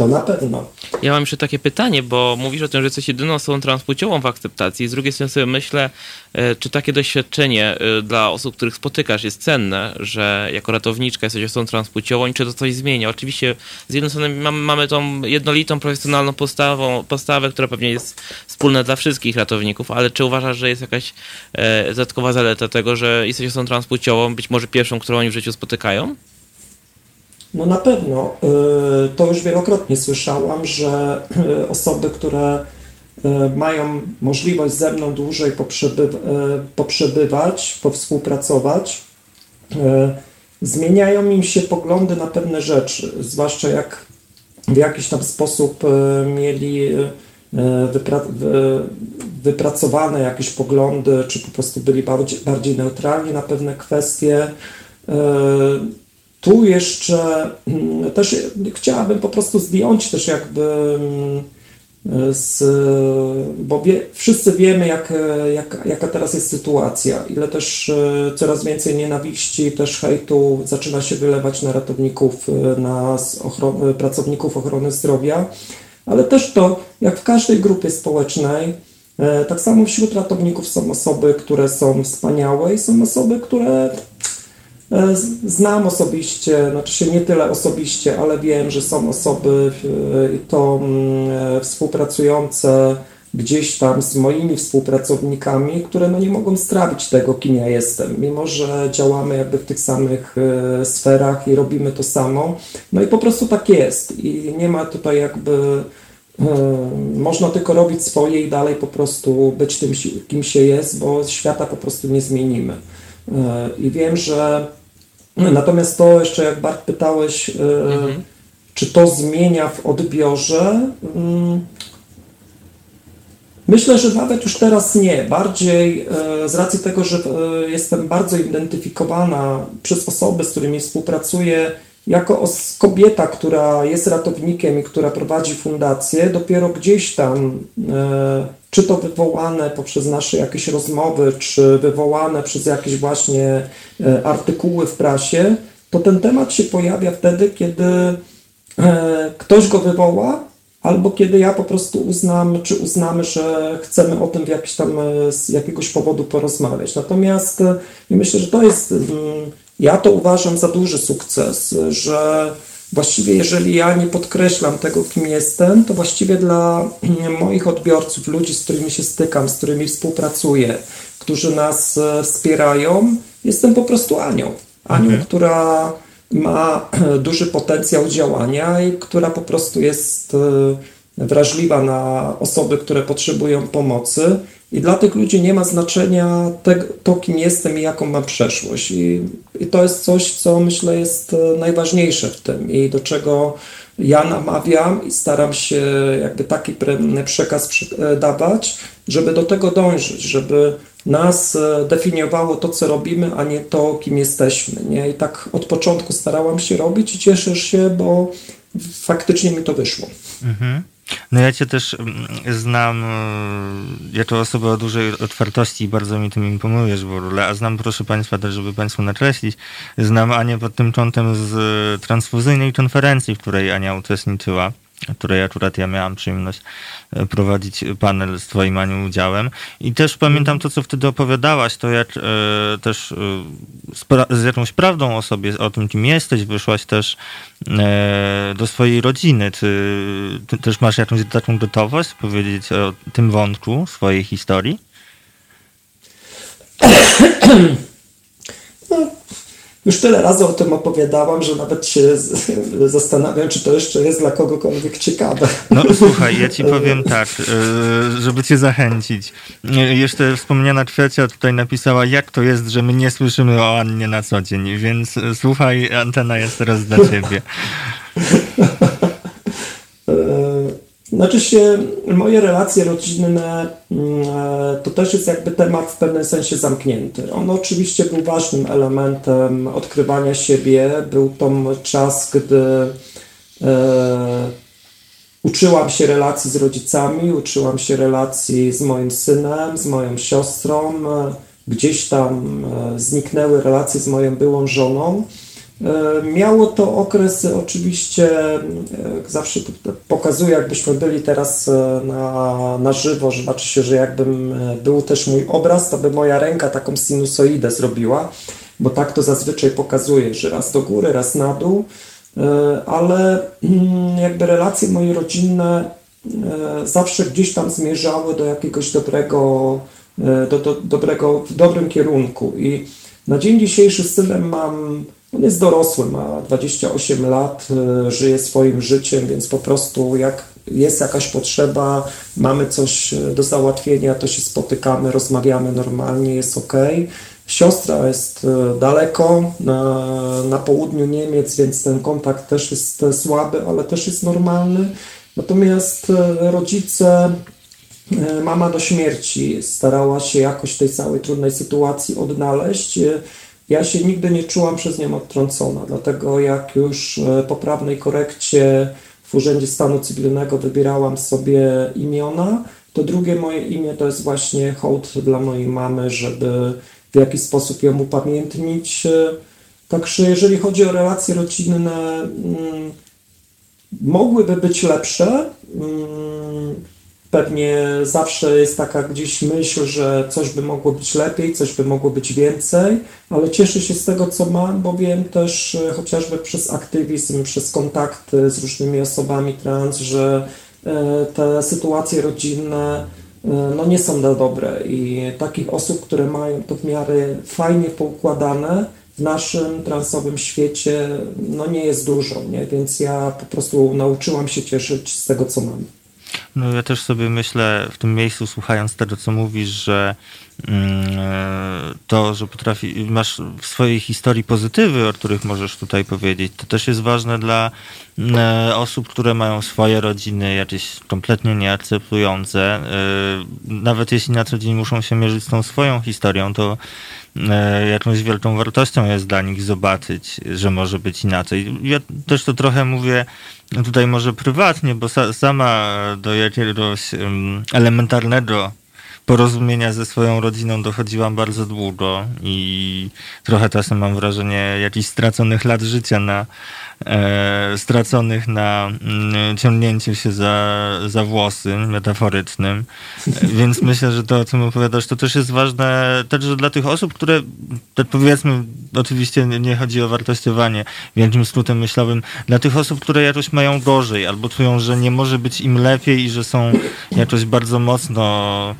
To na pewno. Ja mam jeszcze takie pytanie, bo mówisz o tym, że jesteś jedyną osobą transpłciową w akceptacji. Z drugiej strony sobie myślę, e, czy takie doświadczenie e, dla osób, których spotykasz jest cenne, że jako ratowniczka jesteś osobą transpłciową i czy to coś zmienia? Oczywiście z jednej strony mamy, mamy tą jednolitą, profesjonalną postawą, postawę, która pewnie jest wspólna dla wszystkich ratowników, ale czy uważasz, że jest jakaś e, dodatkowa zaleta tego, że jesteś osobą transpłciową, być może pierwszą, którą oni w życiu spotykają? No na pewno. Y, to już wielokrotnie słyszałam, że y, osoby, które y, mają możliwość ze mną dłużej poprzebywać, powspółpracować, zmieniają im się poglądy na pewne rzeczy, zwłaszcza jak w jakiś tam sposób mieli wypra wypracowane jakieś poglądy, czy po prostu byli bardziej, bardziej neutralni na pewne kwestie tu jeszcze mm, też chciałabym po prostu zdjąć też jakby mm, z, bo wie, wszyscy wiemy, jak, jak, jaka teraz jest sytuacja, ile też e, coraz więcej nienawiści, też hejtu zaczyna się wylewać na ratowników, e, na ochron pracowników ochrony zdrowia, ale też to, jak w każdej grupie społecznej, e, tak samo wśród ratowników są osoby, które są wspaniałe i są osoby, które E, znam osobiście, znaczy się nie tyle osobiście, ale wiem, że są osoby e, to mm, e, współpracujące gdzieś tam z moimi współpracownikami, które no nie mogą strawić tego, kim ja jestem, mimo że działamy jakby w tych samych sferach i robimy to samo. No i po prostu tak jest i nie ma tutaj jakby można tylko robić swoje i dalej po prostu być tym, kim się jest, bo świata po prostu nie zmienimy. I wiem, że Natomiast to jeszcze, jak Bart pytałeś, e, mhm. czy to zmienia w odbiorze? Mm, myślę, że nawet już teraz nie. Bardziej e, z racji tego, że e, jestem bardzo identyfikowana przez osoby, z którymi współpracuję, jako kobieta, która jest ratownikiem i która prowadzi fundację, dopiero gdzieś tam, czy to wywołane poprzez nasze jakieś rozmowy, czy wywołane przez jakieś właśnie e, artykuły w prasie, to ten temat się pojawia wtedy, kiedy e, ktoś go wywoła, albo kiedy ja po prostu uznam, czy uznamy, że chcemy o tym w jakiś tam z jakiegoś powodu porozmawiać. Natomiast myślę, że to jest mm, ja to uważam za duży sukces, że właściwie jeżeli ja nie podkreślam tego, kim jestem, to właściwie dla moich odbiorców, ludzi, z którymi się stykam, z którymi współpracuję, którzy nas e, wspierają, jestem po prostu Anią. Anią, mhm. która ma duży potencjał działania i która po prostu jest e, wrażliwa na osoby, które potrzebują pomocy i dla tych ludzi nie ma znaczenia to, kim jestem i jaką mam przeszłość. I, I to jest coś, co myślę jest e, najważniejsze w tym i do czego ja namawiam i staram się jakby taki przekaz dawać, żeby do tego dążyć, żeby nas e, definiowało to, co robimy, a nie to, kim jesteśmy. Nie? I tak od początku starałam się robić i cieszę się, bo faktycznie mi to wyszło. Mhm. No ja cię też mm, znam e, jako osobę o dużej otwartości i bardzo mi tym imponujesz w ogóle, a znam, proszę Państwa, też żeby Państwu nakreślić, znam Anię pod tym kątem z transfuzyjnej konferencji, w której Ania uczestniczyła której akurat ja miałam przyjemność e, prowadzić panel z Twoim Aniu udziałem. I też pamiętam to, co wtedy opowiadałaś, to jak e, też e, z jakąś prawdą o sobie, o tym, kim jesteś, wyszłaś też e, do swojej rodziny. Czy ty też masz jakąś taką gotowość powiedzieć o tym wątku swojej historii? No, już tyle razy o tym opowiadałam, że nawet się zastanawiam, czy to jeszcze jest dla kogokolwiek ciekawe. No słuchaj, ja ci powiem tak, e, żeby cię zachęcić. E, jeszcze wspomniana Kwiacia tutaj napisała, jak to jest, że my nie słyszymy o Annie na co dzień, więc e, słuchaj, antena jest teraz dla ciebie. Znaczy się, moje relacje rodzinne mm, e, to też jest jakby temat w pewnym sensie zamknięty. On oczywiście był ważnym elementem odkrywania siebie. Był to czas, gdy e, uczyłam się relacji z rodzicami, uczyłam się relacji z moim synem, z moją siostrą. Gdzieś tam e, zniknęły relacje z moją byłą żoną. Miało to okresy oczywiście, zawsze pokazuję, jakbyśmy byli teraz na, na żywo, że znaczy się, że jakbym był też mój obraz, to by moja ręka taką sinusoidę zrobiła, bo tak to zazwyczaj pokazuje, że raz do góry, raz na dół, ale mm, jakby relacje moje rodzinne zawsze gdzieś tam zmierzały do jakiegoś dobrego, do, do, dobrego, w dobrym kierunku. I na dzień dzisiejszy z mam, on jest dorosły, ma 28 lat, e, żyje swoim życiem, więc po prostu jak jest jakaś potrzeba, mamy coś e, do załatwienia, to się spotykamy, rozmawiamy normalnie, jest ok. Siostra jest e, daleko, na, na południu Niemiec, więc ten kontakt też jest słaby, ale też jest normalny. Natomiast rodzice mama do śmierci starała się jakoś tej całej trudnej sytuacji odnaleźć. E, ja się nigdy nie czułam przez nią odtrącona, dlatego jak już e, po prawnej korekcie w Urzędzie Stanu Cywilnego wybierałam sobie imiona, to drugie moje imię to jest właśnie hołd dla mojej mamy, żeby w jakiś sposób ją upamiętnić. Także jeżeli chodzi o relacje rodzinne, mm, mogłyby być lepsze. Pewnie zawsze jest taka gdzieś myśl, że coś by mogło być lepiej, coś by mogło być więcej, ale cieszę się z tego, co mam, bo wiem też e, chociażby przez aktywizm, przez kontakty z różnymi osobami trans, że e, te sytuacje rodzinne e, no nie są na dobre i takich osób, które mają to w miarę fajnie poukładane, w naszym transowym świecie no nie jest dużo, nie? więc ja po prostu nauczyłam się cieszyć z tego, co mam. No ja też sobie myślę w tym miejscu, słuchając tego, co mówisz, że mm, to, że potrafi, masz w swojej historii pozytywy, o których możesz tutaj powiedzieć, to też jest ważne dla mm, osób, które mają swoje rodziny jakieś kompletnie nieakceptujące. E, nawet jeśli na co dzień muszą się mierzyć z tą swoją historią, to e, jakąś wielką wartością jest dla nich zobaczyć, że może być inaczej. Ja też to trochę mówię no tutaj może prywatnie, bo sa, sama do jakiegoś elementarnego porozumienia ze swoją rodziną dochodziłam bardzo długo i trochę czasem mam wrażenie jakichś straconych lat życia na, e, straconych na mm, ciągnięciu się za, za włosy metaforycznym. Więc myślę, że to, o czym opowiadasz, to też jest ważne także dla tych osób, które, tak powiedzmy, oczywiście nie chodzi o wartościowanie wielkim skrótem myślowym, dla tych osób, które jakoś mają gorzej albo czują, że nie może być im lepiej i że są jakoś bardzo mocno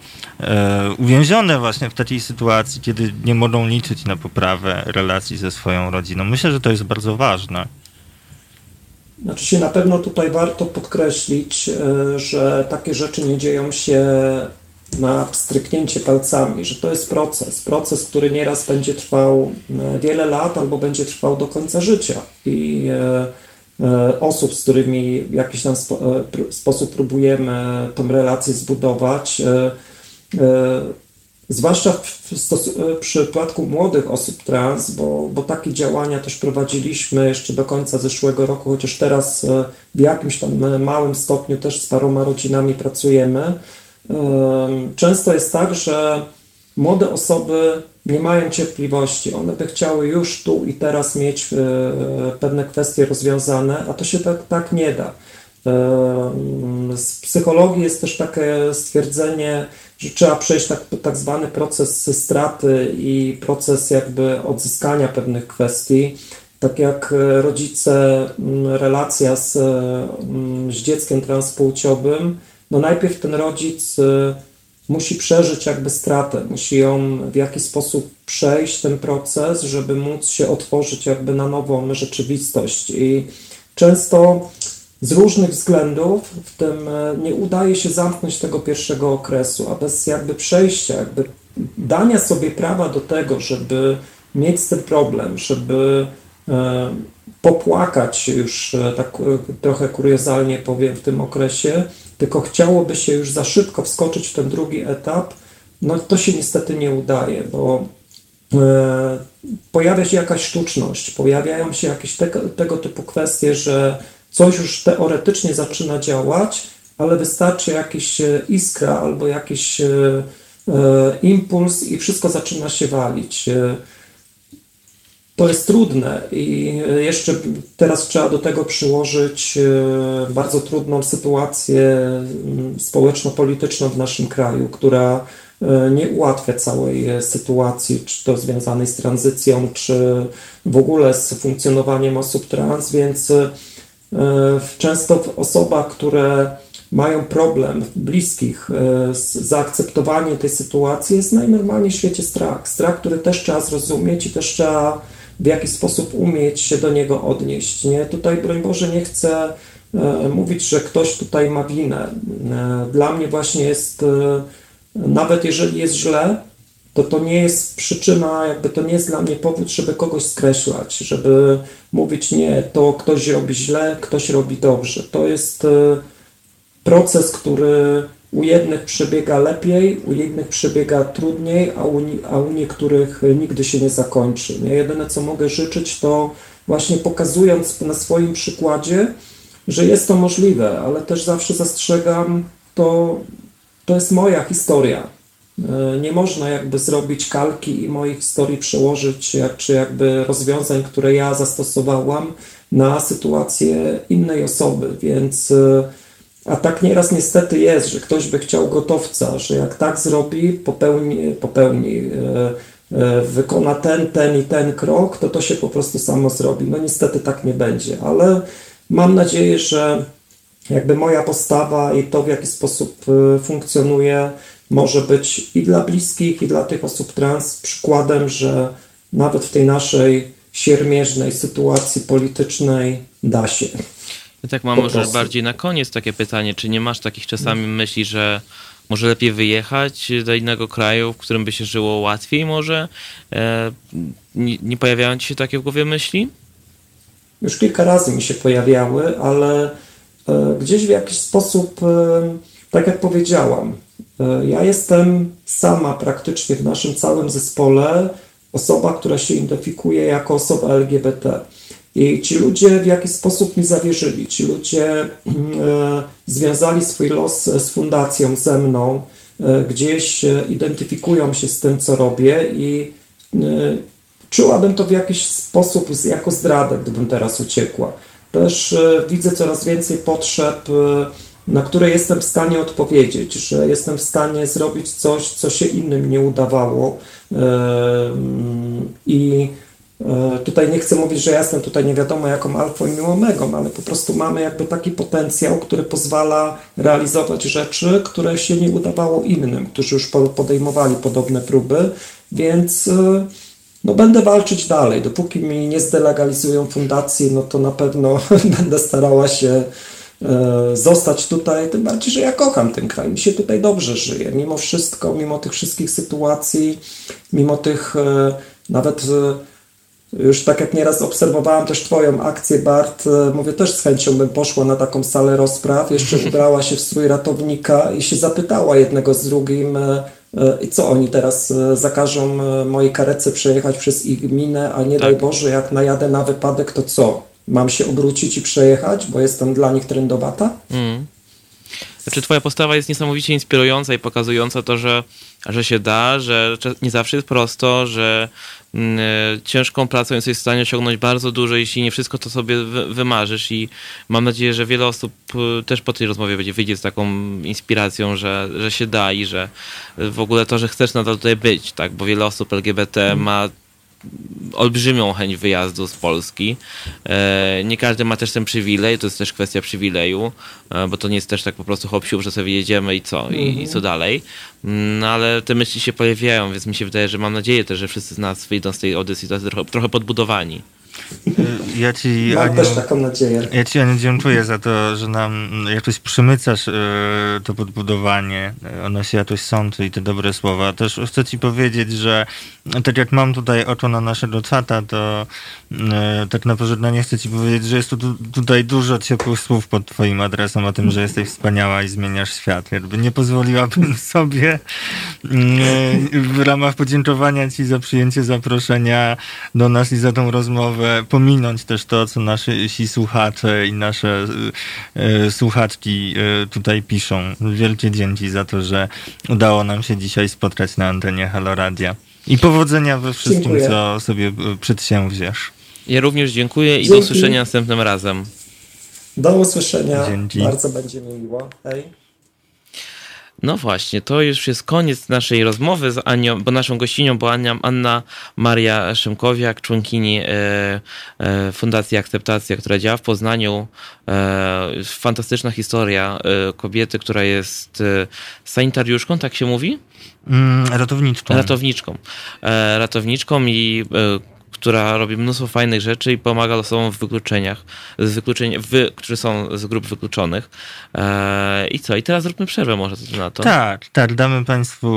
uwięzione właśnie w takiej sytuacji, kiedy nie mogą liczyć na poprawę relacji ze swoją rodziną. Myślę, że to jest bardzo ważne. Znaczy się na pewno tutaj warto podkreślić, e, że takie rzeczy nie dzieją się na stryknięcie palcami, że to jest proces, proces, który nieraz będzie trwał e, wiele lat albo będzie trwał do końca życia i e, osób, z którymi w jakiś tam sposób próbujemy tą relację zbudować, zwłaszcza w, w przypadku młodych osób trans, bo, bo takie działania też prowadziliśmy jeszcze do końca zeszłego roku, chociaż teraz e, w jakimś tam małym stopniu też z paroma rodzinami pracujemy. Często jest tak, że młode osoby nie mają cierpliwości. One by chciały już tu i teraz mieć e, pewne kwestie rozwiązane, a to się tak, tak nie da. Z psychologii jest też takie stwierdzenie, że trzeba przejść tak, tak zwany proces straty i proces jakby odzyskania pewnych kwestii. Tak jak rodzice, relacja z, z dzieckiem transpłciowym, no najpierw ten rodzic y, musi przeżyć jakby stratę, musi ją w jakiś sposób przejść ten proces, żeby móc się otworzyć jakby na nową rzeczywistość. I często z różnych względów, w tym e, nie udaje się zamknąć tego pierwszego okresu, a bez jakby przejścia, jakby dania sobie prawa do tego, żeby mieć ten problem, żeby e, popłakać już, e, tak trochę kuriozalnie powiem, w tym okresie, tylko chciałoby się już za szybko wskoczyć w ten drugi etap, no to się niestety nie udaje, bo pojawia się jakaś sztuczność, pojawiają się jakieś tego, tego typu kwestie, że coś już teoretycznie zaczyna działać, ale wystarczy jakiś e, iskra albo jakiś e, e, impuls i wszystko zaczyna się walić. to jest trudne i jeszcze teraz trzeba do tego przyłożyć bardzo trudną sytuację mm, społeczno-polityczną w naszym kraju, która nie ułatwia całej sytuacji, czy to związanej z tranzycją, czy w ogóle z funkcjonowaniem osób trans, więc często w osobach, które mają problem bliskich z zaakceptowaniem tej sytuacji, jest najnormalniej w świecie strach. Strach, który też trzeba zrozumieć i też trzeba w jaki sposób umieć się do niego odnieść. Nie? Tutaj, broń Boże, nie chcę e, mówić, że ktoś tutaj ma winę. E, dla mnie właśnie jest, e, nawet jeżeli jest źle, to to nie jest przyczyna, jakby to nie jest dla mnie powód, żeby kogoś skreślać, żeby mówić nie, to ktoś robi źle, ktoś robi dobrze. To jest proces, który u jednych przebiega lepiej, u innych przebiega trudniej, a u, a u niektórych nigdy się nie zakończy. Ja jedyne, co mogę życzyć, to właśnie pokazując na swoim przykładzie, że jest to możliwe, ale też zawsze zastrzegam, to, to jest moja historia. E, nie można jakby zrobić kalki i mojej historii przełożyć, jak, czy jakby rozwiązań, które ja zastosowałam na sytuację innej osoby, więc e, a tak nieraz niestety jest, że ktoś by chciał gotowca, że jak tak zrobi, popełni, popełni e, wykona ten, ten i ten krok, to to się po prostu samo zrobi. No niestety tak nie będzie, ale mam nadzieję, że jakby moja postawa i to, w jaki sposób funkcjonuje, może być i dla bliskich, i dla tych osób trans przykładem, że nawet w tej naszej siermierznej sytuacji politycznej da się. Ja tak mam może bardziej na koniec takie pytanie, czy nie masz takich czasami myśli, że może lepiej wyjechać do innego kraju, w którym by się żyło łatwiej może? E, nie, nie pojawiają ci się takie w głowie myśli? Już kilka razy mi się pojawiały, ale e, gdzieś w jakiś sposób, e, tak jak powiedziałam, ja jestem sama praktycznie w naszym całym zespole osoba, która się identyfikuje jako osoba LGBT. I ci ludzie w jakiś sposób mi zawierzyli. Ci ludzie e, związali swój los z fundacją ze mną, e, gdzieś e, identyfikują się z tym, co robię i czułabym to w jakiś sposób jako zdradę, gdybym teraz uciekła. Też widzę coraz więcej potrzeb, na które jestem w stanie odpowiedzieć, że jestem w stanie zrobić coś, co się innym nie udawało. I E, tutaj nie chcę mówić, że ja jestem tutaj nie wiadomo jaką alfą i omegą, ale po prostu mamy jakby taki potencjał, który pozwala realizować rzeczy, które się nie udawało innym, którzy już podejmowali podobne próby, więc e, no będę walczyć dalej. Dopóki mi nie zdelegalizują fundacji, no to na pewno będę starała się zostać tutaj, tym bardziej, że ja kocham ten kraj, mi się tutaj dobrze żyje, mimo wszystko, mimo tych wszystkich sytuacji, mimo tych nawet już tak jak nieraz obserwowałam też Twoją akcję, Bart, e, mówię, też z chęcią bym poszła na taką salę rozpraw, jeszcze ubrała się w strój ratownika i się zapytała jednego z drugim, e, e, i co oni teraz zakażą mojej karece przejechać przez ich gminę, a nie tak. daj Boże, jak najadę na wypadek, to co? Mam się obrócić i przejechać, bo jestem dla nich trendowata? Mm. Znaczy, twoja postawa jest niesamowicie inspirująca i pokazująca to, że, że się da, że nie zawsze jest prosto, że mm, e, ciężką pracą jesteś w stanie osiągnąć bardzo dużo, jeśli nie wszystko to sobie wymarzysz i mam nadzieję, że wiele osób też po tej rozmowie będzie wyjdzie z taką inspiracją, że, że się da i że w ogóle to, że chcesz nadal tutaj być, tak, bo wiele osób LGBT ma olbrzymią chęć wyjazdu z Polski. E, nie każdy ma też ten przywilej, to jest też kwestia przywileju, e, bo to nie jest też tak po prostu hop że sobie jedziemy i co, i, i, co mhm. dalej. No ale te myśli się pojawiają, więc mi się wydaje, że mam nadzieję też, że wszyscy z nas wyjdą z tej trochę, trochę podbudowani. Ja ci, Mam Aniu, też taką nadzieję. Ja ci, Aniu, dziękuję za to, że nam jakoś przymycasz e, to podbudowanie, e, ono się jakoś sączy i te dobre słowa. Też chcę ci powiedzieć, że tak jak mam tutaj oto na naszego czata, to e, tak na pożegnanie chcę ci powiedzieć, że jest tu, tutaj dużo ciepłych słów pod twoim adresem o tym, że jesteś wspaniała i zmieniasz świat. Jakby nie pozwoliłabym sobie w ramach podziękowania ci za przyjęcie zaproszenia do nas i za tą rozmowę pominąć też to, co nasi słuchacze i nasze e, słuchaczki e, tutaj piszą. Wielkie dzięki za to, że udało nam się dzisiaj spotkać na antenie Halo Radia. I powodzenia we wszystkim, Dziękuję. co sobie przedsięwziesz. Ja również dziękuję i do Dzięki. usłyszenia następnym razem. Do usłyszenia. Dzięki. Bardzo będzie mi miło. Hej. No właśnie, to już jest koniec naszej rozmowy z Anią, bo naszą gościnią była Ania, Anna Maria Szymkowiak, członkini e, e, Fundacji Akceptacja, która działa w Poznaniu. E, fantastyczna historia kobiety, która jest sanitariuszką, tak się mówi? Mm, ratowniczką. Ratowniczką. Ratowniczką i która robi mnóstwo fajnych rzeczy i pomaga osobom w wykluczeniach, z wykluczeń, wy, którzy są z grup wykluczonych. E, I co? I teraz zróbmy przerwę może na to. Tak, tak, damy Państwu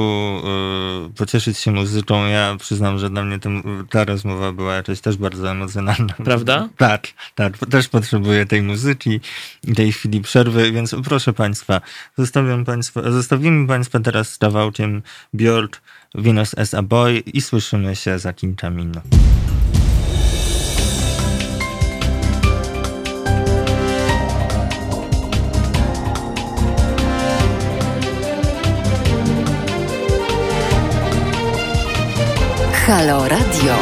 y, pocieszyć się muzyką. Ja przyznam, że dla mnie ten, ta rozmowa była jakaś też bardzo emocjonalna. Prawda? Tak, tak, też potrzebuję tej muzyki i tej chwili przerwy, więc proszę Państwa, zostawiam państwa, zostawimy Państwa teraz z kawałkiem Björk, Venus as a Boy i słyszymy się za kilka minut. Halo Radio.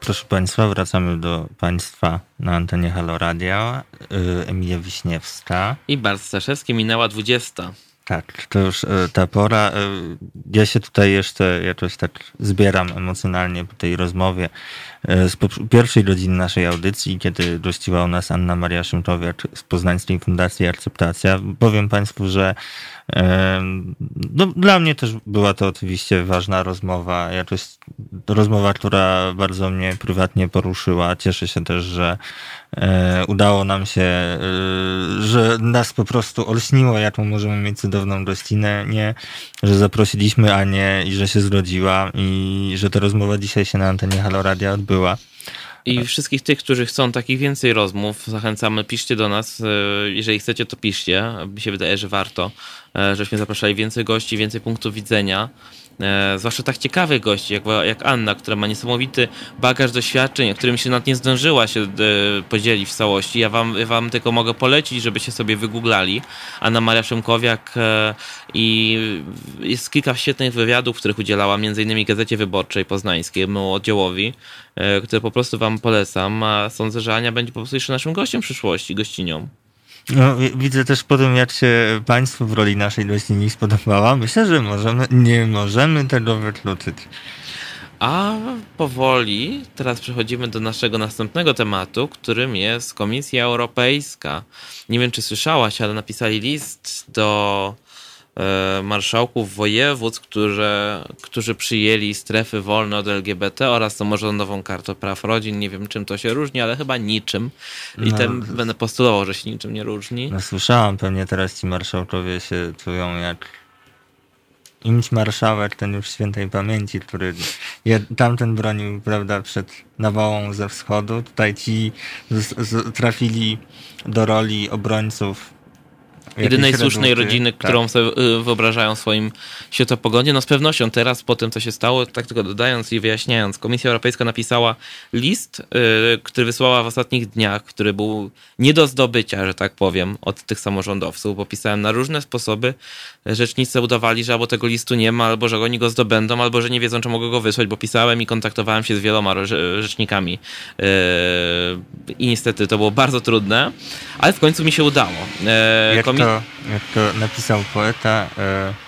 Proszę Państwa, wracamy do Państwa na antenie Halo Radio. Y, Emilia Wiśniewska. I Bart Staszewski minęła 20. Tak, to już e, ta pora. E, Ja się tutaj jeszcze jakoś tak zbieram emocjonalnie po tej rozmowie z pierwszej godziny naszej audycji, kiedy gościła u nas Anna Maria Szymczowiak z Poznańskiej Fundacji Akceptacja. Powiem Państwu, że no, dla mnie też była to oczywiście ważna rozmowa, jakoś rozmowa, która bardzo mnie prywatnie poruszyła. Cieszę się też, że e, udało nam się, e, że nas po prostu olśniło, jaką możemy mieć cudowną gościnę, nie, że zaprosiliśmy Anię i że się zgodziła i że ta rozmowa dzisiaj się na antenie Halo Radia odbyła. I wszystkich tych, którzy chcą takich więcej rozmów, zachęcamy, piszcie do nas. e, Jeżeli chcecie, to piszcie. Mi się wydaje, że warto, e, żebyśmy zapraszali więcej gości, więcej punktów widzenia. E, zwłaszcza tak ciekawych gości, jak, jak Anna, która ma niesamowity bagaż doświadczeń, którym się nawet nie zdążyła się e, podzielić w całości. Ja wam, wam tylko mogę polecić, żebyście sobie wygooglali. Anna Maria Szymkowiak e, i jest kilka świetnych wywiadów, których udzielała między innymi Gazecie Wyborczej Poznańskiemu oddziałowi, e, które po prostu wam polecam, a sądzę, że Ania będzie po prostu jeszcze naszym gościem w przyszłości, gościnią. No, wi- widzę też po tym, jak się Państwu w roli naszej gościni spodobała. Myślę, że możemy, nie możemy tego wykluczyć. A powoli teraz przechodzimy do naszego następnego tematu, którym jest Komisja Europejska. Nie wiem, czy słyszałaś, ale napisali list do marszałków województw, którzy, którzy przyjęli strefy wolne od LGBT oraz samorządową kartę praw rodzin. Nie wiem, czym to się różni, ale chyba niczym. I No, ten będę postulował, że się niczym nie różni. No słyszałam, pewnie teraz ci marszałkowie się czują jak imć marszałek, ten już świętej pamięci, który je, tamten bronił, prawda, przed nawałą ze wschodu. Tutaj ci z, z, trafili do roli obrońców jedynej słusznej reduty. rodziny, Tak. którą sobie y, wyobrażają w swoim światopoglądzie. No z pewnością teraz, po tym co się stało, tak tylko dodając i wyjaśniając, Komisja Europejska napisała list, y, który wysłała w ostatnich dniach, który był nie do zdobycia, że tak powiem, od tych samorządowców, bo pisałem na różne sposoby. Rzecznicy udawali, że albo tego listu nie ma, albo że oni go zdobędą, albo że nie wiedzą, czy mogą go wysłać, bo pisałem i kontaktowałem się z wieloma rzecznikami. Yy, I niestety to było bardzo trudne, ale w końcu mi się udało. Yy, Jak to, jak to napisał poeta, e,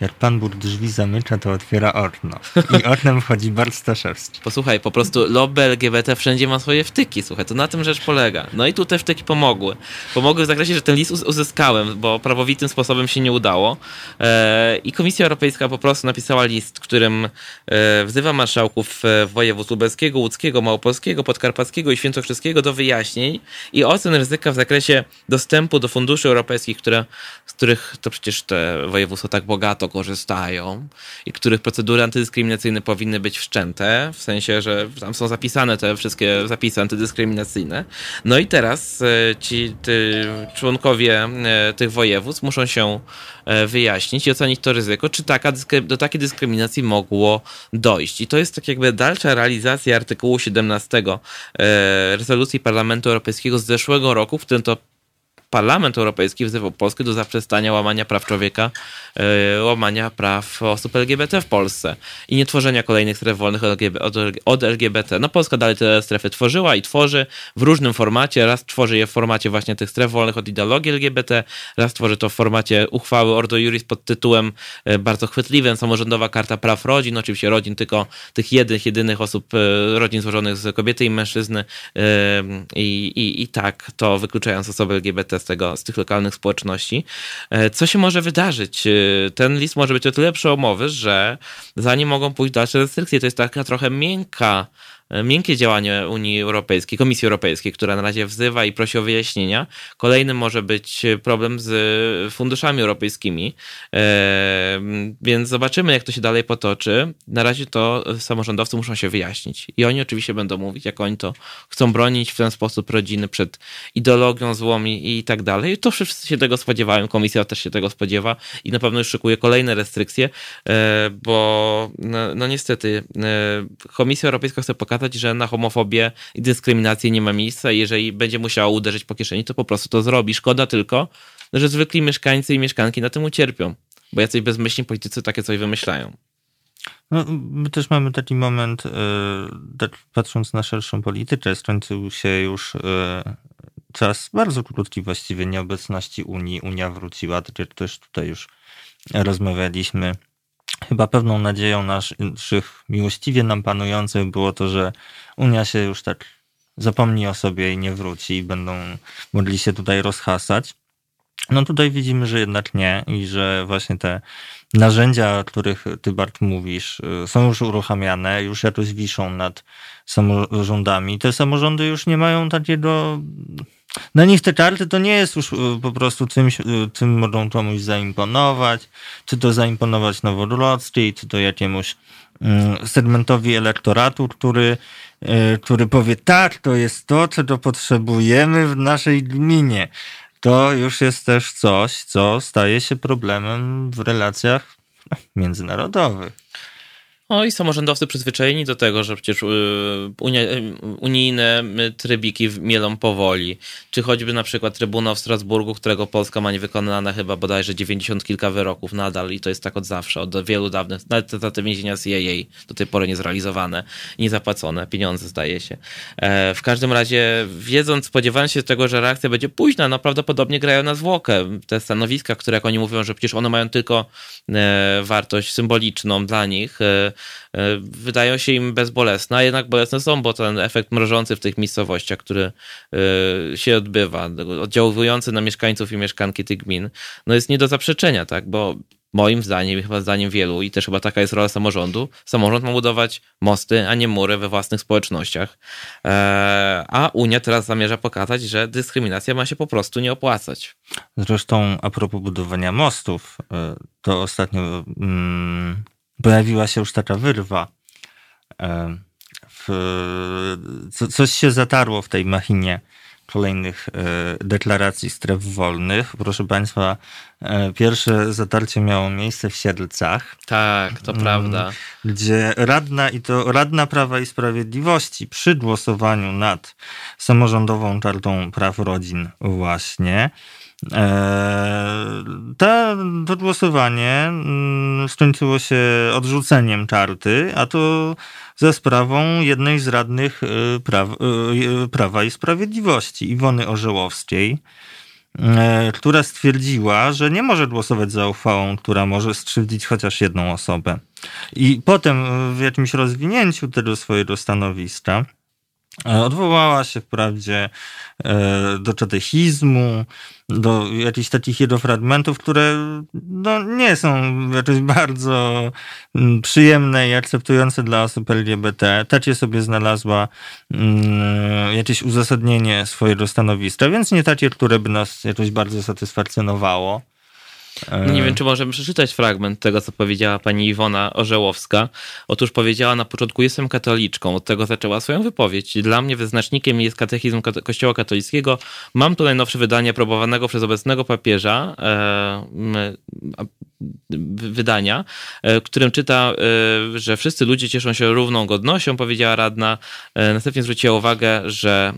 jak Pan Bóg drzwi zamyka, to otwiera okno. I oknem wchodzi Bart Staszewski. Posłuchaj, po prostu lobby LGBT wszędzie ma swoje wtyki, słuchaj, to na tym rzecz polega. No i tu te wtyki pomogły. Pomogły w zakresie, że ten list uz- uzyskałem, bo prawowitym sposobem się nie udało. E, I Komisja Europejska po prostu napisała list, którym e, wzywa marszałków e, województw lubelskiego, łódzkiego, małopolskiego, podkarpackiego i świętokrzyskiego do wyjaśnień i ocen ryzyka w zakresie dostępu do funduszy europejskich, które, z których to przecież te województwa tak bogato korzystają i których procedury antydyskryminacyjne powinny być wszczęte, w sensie, że tam są zapisane te wszystkie zapisy antydyskryminacyjne. No i teraz e, ci członkowie e, tych województw muszą się e, wyjaśnić i ocenić to ryzyko, czy taka, do takiej dyskryminacji mogło dojść. I to jest tak jakby dalsza realizacja artykułu 17 e, rezolucji Parlamentu Europejskiego z zeszłego roku, w którym to Parlament Europejski wzywał Polskę do zaprzestania łamania praw człowieka, e, łamania praw osób LGBT w Polsce i nie tworzenia kolejnych stref wolnych od LGBT. No Polska dalej te strefy tworzyła i tworzy w różnym formacie. Raz tworzy je w formacie właśnie tych stref wolnych od ideologii LGBT, raz tworzy to w formacie uchwały Ordo Juris pod tytułem e, bardzo chwytliwym Samorządowa Karta Praw Rodzin, oczywiście rodzin tylko tych jednych, jedynych osób, rodzin złożonych z kobiety i mężczyzny i, i, i tak to wykluczając osoby LGBT tego, z tych lokalnych społeczności. E, co się może wydarzyć? E, ten list może być o tyle przełomowy, że zanim mogą pójść dalsze restrykcje, to jest taka trochę miękka miękkie działanie Unii Europejskiej, Komisji Europejskiej, która na razie wzywa i prosi o wyjaśnienia. Kolejnym może być problem z funduszami europejskimi, e, więc zobaczymy, jak to się dalej potoczy. Na razie to samorządowcy muszą się wyjaśnić i oni oczywiście będą mówić, jak oni to chcą bronić w ten sposób rodziny przed ideologią złomi i tak dalej. To wszyscy się tego spodziewają, komisja też się tego spodziewa i na pewno już szykuje kolejne restrykcje, e, bo no, no niestety Komisja Europejska chce pokazać, pokazać, że na homofobię i dyskryminację nie ma miejsca jeżeli będzie musiała uderzyć po kieszeni, to po prostu to zrobi. Szkoda tylko, że zwykli mieszkańcy i mieszkanki na tym ucierpią, bo jacyś bezmyślni politycy takie coś wymyślają. No, my też mamy taki moment, yy, patrząc na szerszą politykę, skończył się już yy, czas bardzo krótki właściwie nieobecności Unii. Unia wróciła, tak jak też tutaj już rozmawialiśmy Chyba pewną nadzieją naszych miłościwie nam panujących było to, że Unia się już tak zapomni o sobie i nie wróci i będą mogli się tutaj rozhasać. No tutaj widzimy, że jednak nie i że właśnie te narzędzia, o których ty Bart mówisz, y, są już uruchamiane, już jakoś wiszą nad samorządami. Te samorządy już nie mają takiego na nich te karty to nie jest już y, po prostu czymś, czym mogą komuś zaimponować, czy to zaimponować Nowogrodzkiej, czy to jakiemuś segmentowi elektoratu, który, y, który powie tak, to jest to, czego potrzebujemy w naszej gminie. To już jest też coś, co staje się problemem w relacjach międzynarodowych. O i samorządowcy przyzwyczajeni do tego, że przecież y, y, unijne trybiki mielą powoli. Czy choćby na przykład Trybunał w Strasburgu, którego Polska ma niewykonane chyba bodajże 90 kilka wyroków nadal i to jest tak od zawsze, od wielu dawnych, nawet za te więzienia CIA do tej pory niezrealizowane, niezapłacone, pieniądze zdaje się. E, w każdym razie wiedząc, spodziewając się tego, że reakcja będzie późna, no prawdopodobnie grają na zwłokę. Te stanowiska, które jak oni mówią, że przecież one mają tylko e, wartość symboliczną dla nich, E, wydają się im bezbolesne, a jednak bolesne są, bo ten efekt mrożący w tych miejscowościach, który e, się odbywa, oddziałujący na mieszkańców i mieszkanki tych gmin, no jest nie do zaprzeczenia, tak, bo moim zdaniem i chyba zdaniem wielu, i też chyba taka jest rola samorządu, samorząd ma budować mosty, a nie mury we własnych społecznościach. E, a Unia teraz zamierza pokazać, że dyskryminacja ma się po prostu nie opłacać. Zresztą a propos budowania mostów, to ostatnio mm, pojawiła się już taka wyrwa. E, w, co, coś się zatarło w tej machinie kolejnych e, deklaracji stref wolnych. Proszę Państwa, e, pierwsze zatarcie miało miejsce w Siedlcach. Tak, to prawda. Mm, gdzie radna i to radna Prawa i Sprawiedliwości przy głosowaniu nad samorządową kartą praw rodzin właśnie E, to, to głosowanie mm, skończyło się odrzuceniem karty, a to za sprawą jednej z radnych e, praw, e, Prawa i Sprawiedliwości, Iwony Orzełowskiej, która stwierdziła, że nie może głosować za uchwałą, która może skrzywdzić chociaż jedną osobę. I potem w jakimś rozwinięciu tego swojego stanowiska odwołała się wprawdzie do katechizmu, do jakichś takich jego fragmentów, które no, nie są jakoś bardzo mm, przyjemne i akceptujące dla osób LGBT. Tacie sobie znalazła mm, jakieś uzasadnienie swojego stanowiska, więc nie takie, które by nas jakoś bardzo satysfakcjonowało. No nie wiem, czy możemy przeczytać fragment tego, co powiedziała pani Iwona Orzełowska. Otóż powiedziała na początku, jestem katoliczką. Od tego zaczęła swoją wypowiedź. Dla mnie wyznacznikiem jest katechizm Kościoła katolickiego. Mam tu najnowsze wydanie aprobowanego przez obecnego papieża. E, wydania, w którym czyta, że wszyscy ludzie cieszą się równą godnością, powiedziała radna. Następnie zwróciła uwagę, że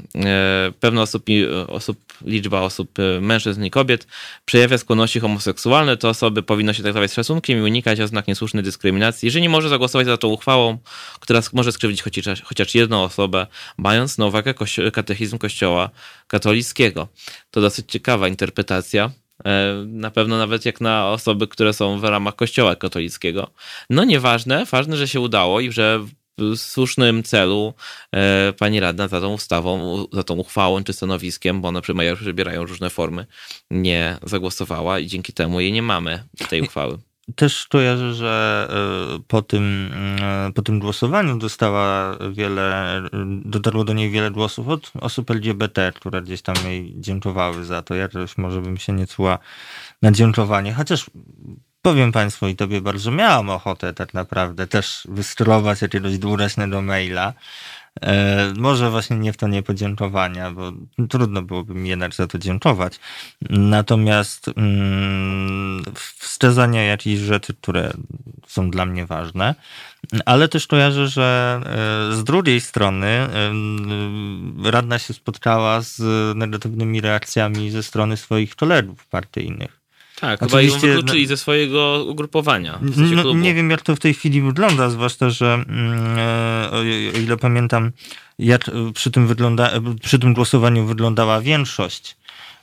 pewna osób, osób, liczba osób, mężczyzn i kobiet przejawia skłonności homoseksualne, to osoby powinno się traktować z szacunkiem i unikać oznak niesłusznej dyskryminacji. Że nie może zagłosować za tą uchwałą, która może skrzywdzić chociaż, chociaż jedną osobę, mając na uwagę katechizm Kościoła katolickiego. To dosyć ciekawa interpretacja. E, na pewno nawet jak na osoby, które są w ramach Kościoła katolickiego. No nieważne, ważne, że się udało i że w słusznym celu e, pani radna za tą ustawą, za tą uchwałą czy stanowiskiem, bo one przybierają różne formy, nie zagłosowała i dzięki temu jej nie mamy tej uchwały też kojarzę, że e, po tym, e, po tym głosowaniu dostała wiele, dotarło do niej wiele głosów od osób LGBT, które gdzieś tam jej dziękowały za to. Ja też może bym się nie czuła na dziękowanie, chociaż powiem Państwu i Tobie bardzo miałam ochotę tak naprawdę też wystrować jakiegoś dwuletniego maila, E, może właśnie nie w to nie podziękowania, bo trudno byłoby mi jednak za to dziękować. Natomiast mm, wskazania jakichś rzeczy, które są dla mnie ważne, ale też kojarzę, że e, z drugiej strony e, radna się spotkała z negatywnymi reakcjami ze strony swoich kolegów partyjnych. Tak, Oczywiście, chyba ją wykluczyli no, ze swojego ugrupowania. W sensie no, nie wiem, jak to w tej chwili wygląda, zwłaszcza, że mm, e, o ile pamiętam, jak przy tym, wygląda, przy tym głosowaniu wyglądała większość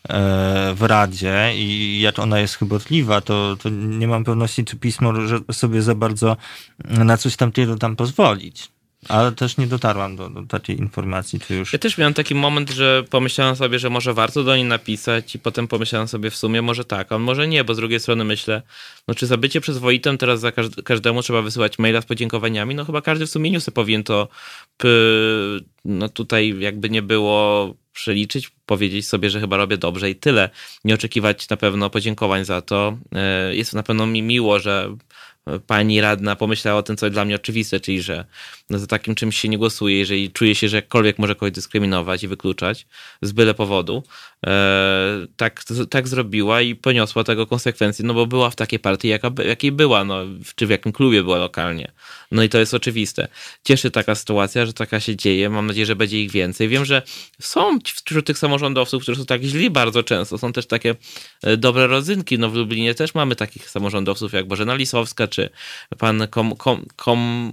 e, w Radzie i jak ona jest chybotliwa, to, to nie mam pewności, czy pismo sobie za bardzo na coś tamtego tam pozwolić. Ale też nie dotarłam do, do, takiej informacji, czy już. Ja też miałem taki moment, że pomyślałem sobie, że może warto do niej napisać, i potem pomyślałem sobie w sumie, może tak, a może nie, bo z drugiej strony myślę, no czy za bycie przyzwoitym teraz za każdemu trzeba wysyłać maila z podziękowaniami? No chyba każdy w sumieniu sobie powinien to no tutaj jakby nie było przeliczyć, powiedzieć sobie, że chyba robię dobrze i tyle. Nie oczekiwać na pewno podziękowań za to. E, jest na pewno mi miło, że pani radna pomyślała o tym, co dla mnie oczywiste, czyli że no, za takim czymś się nie głosuje, jeżeli czuje się, że jakkolwiek może kogoś dyskryminować i wykluczać z byle powodu. E, tak, tak zrobiła i poniosła tego konsekwencje, no bo była w takiej partii, jaka, jakiej była, no, czy w jakim klubie była lokalnie. No i to jest oczywiste. Cieszy taka sytuacja, że taka się dzieje. Mam nadzieję, że będzie ich więcej. Wiem, że są wśród tych samorządowców, którzy są tak źli bardzo często. Są też takie e, dobre rodzynki. No w Lublinie też mamy takich samorządowców jak Bożena Lisowska, czy pan Kom, Kom, Kom,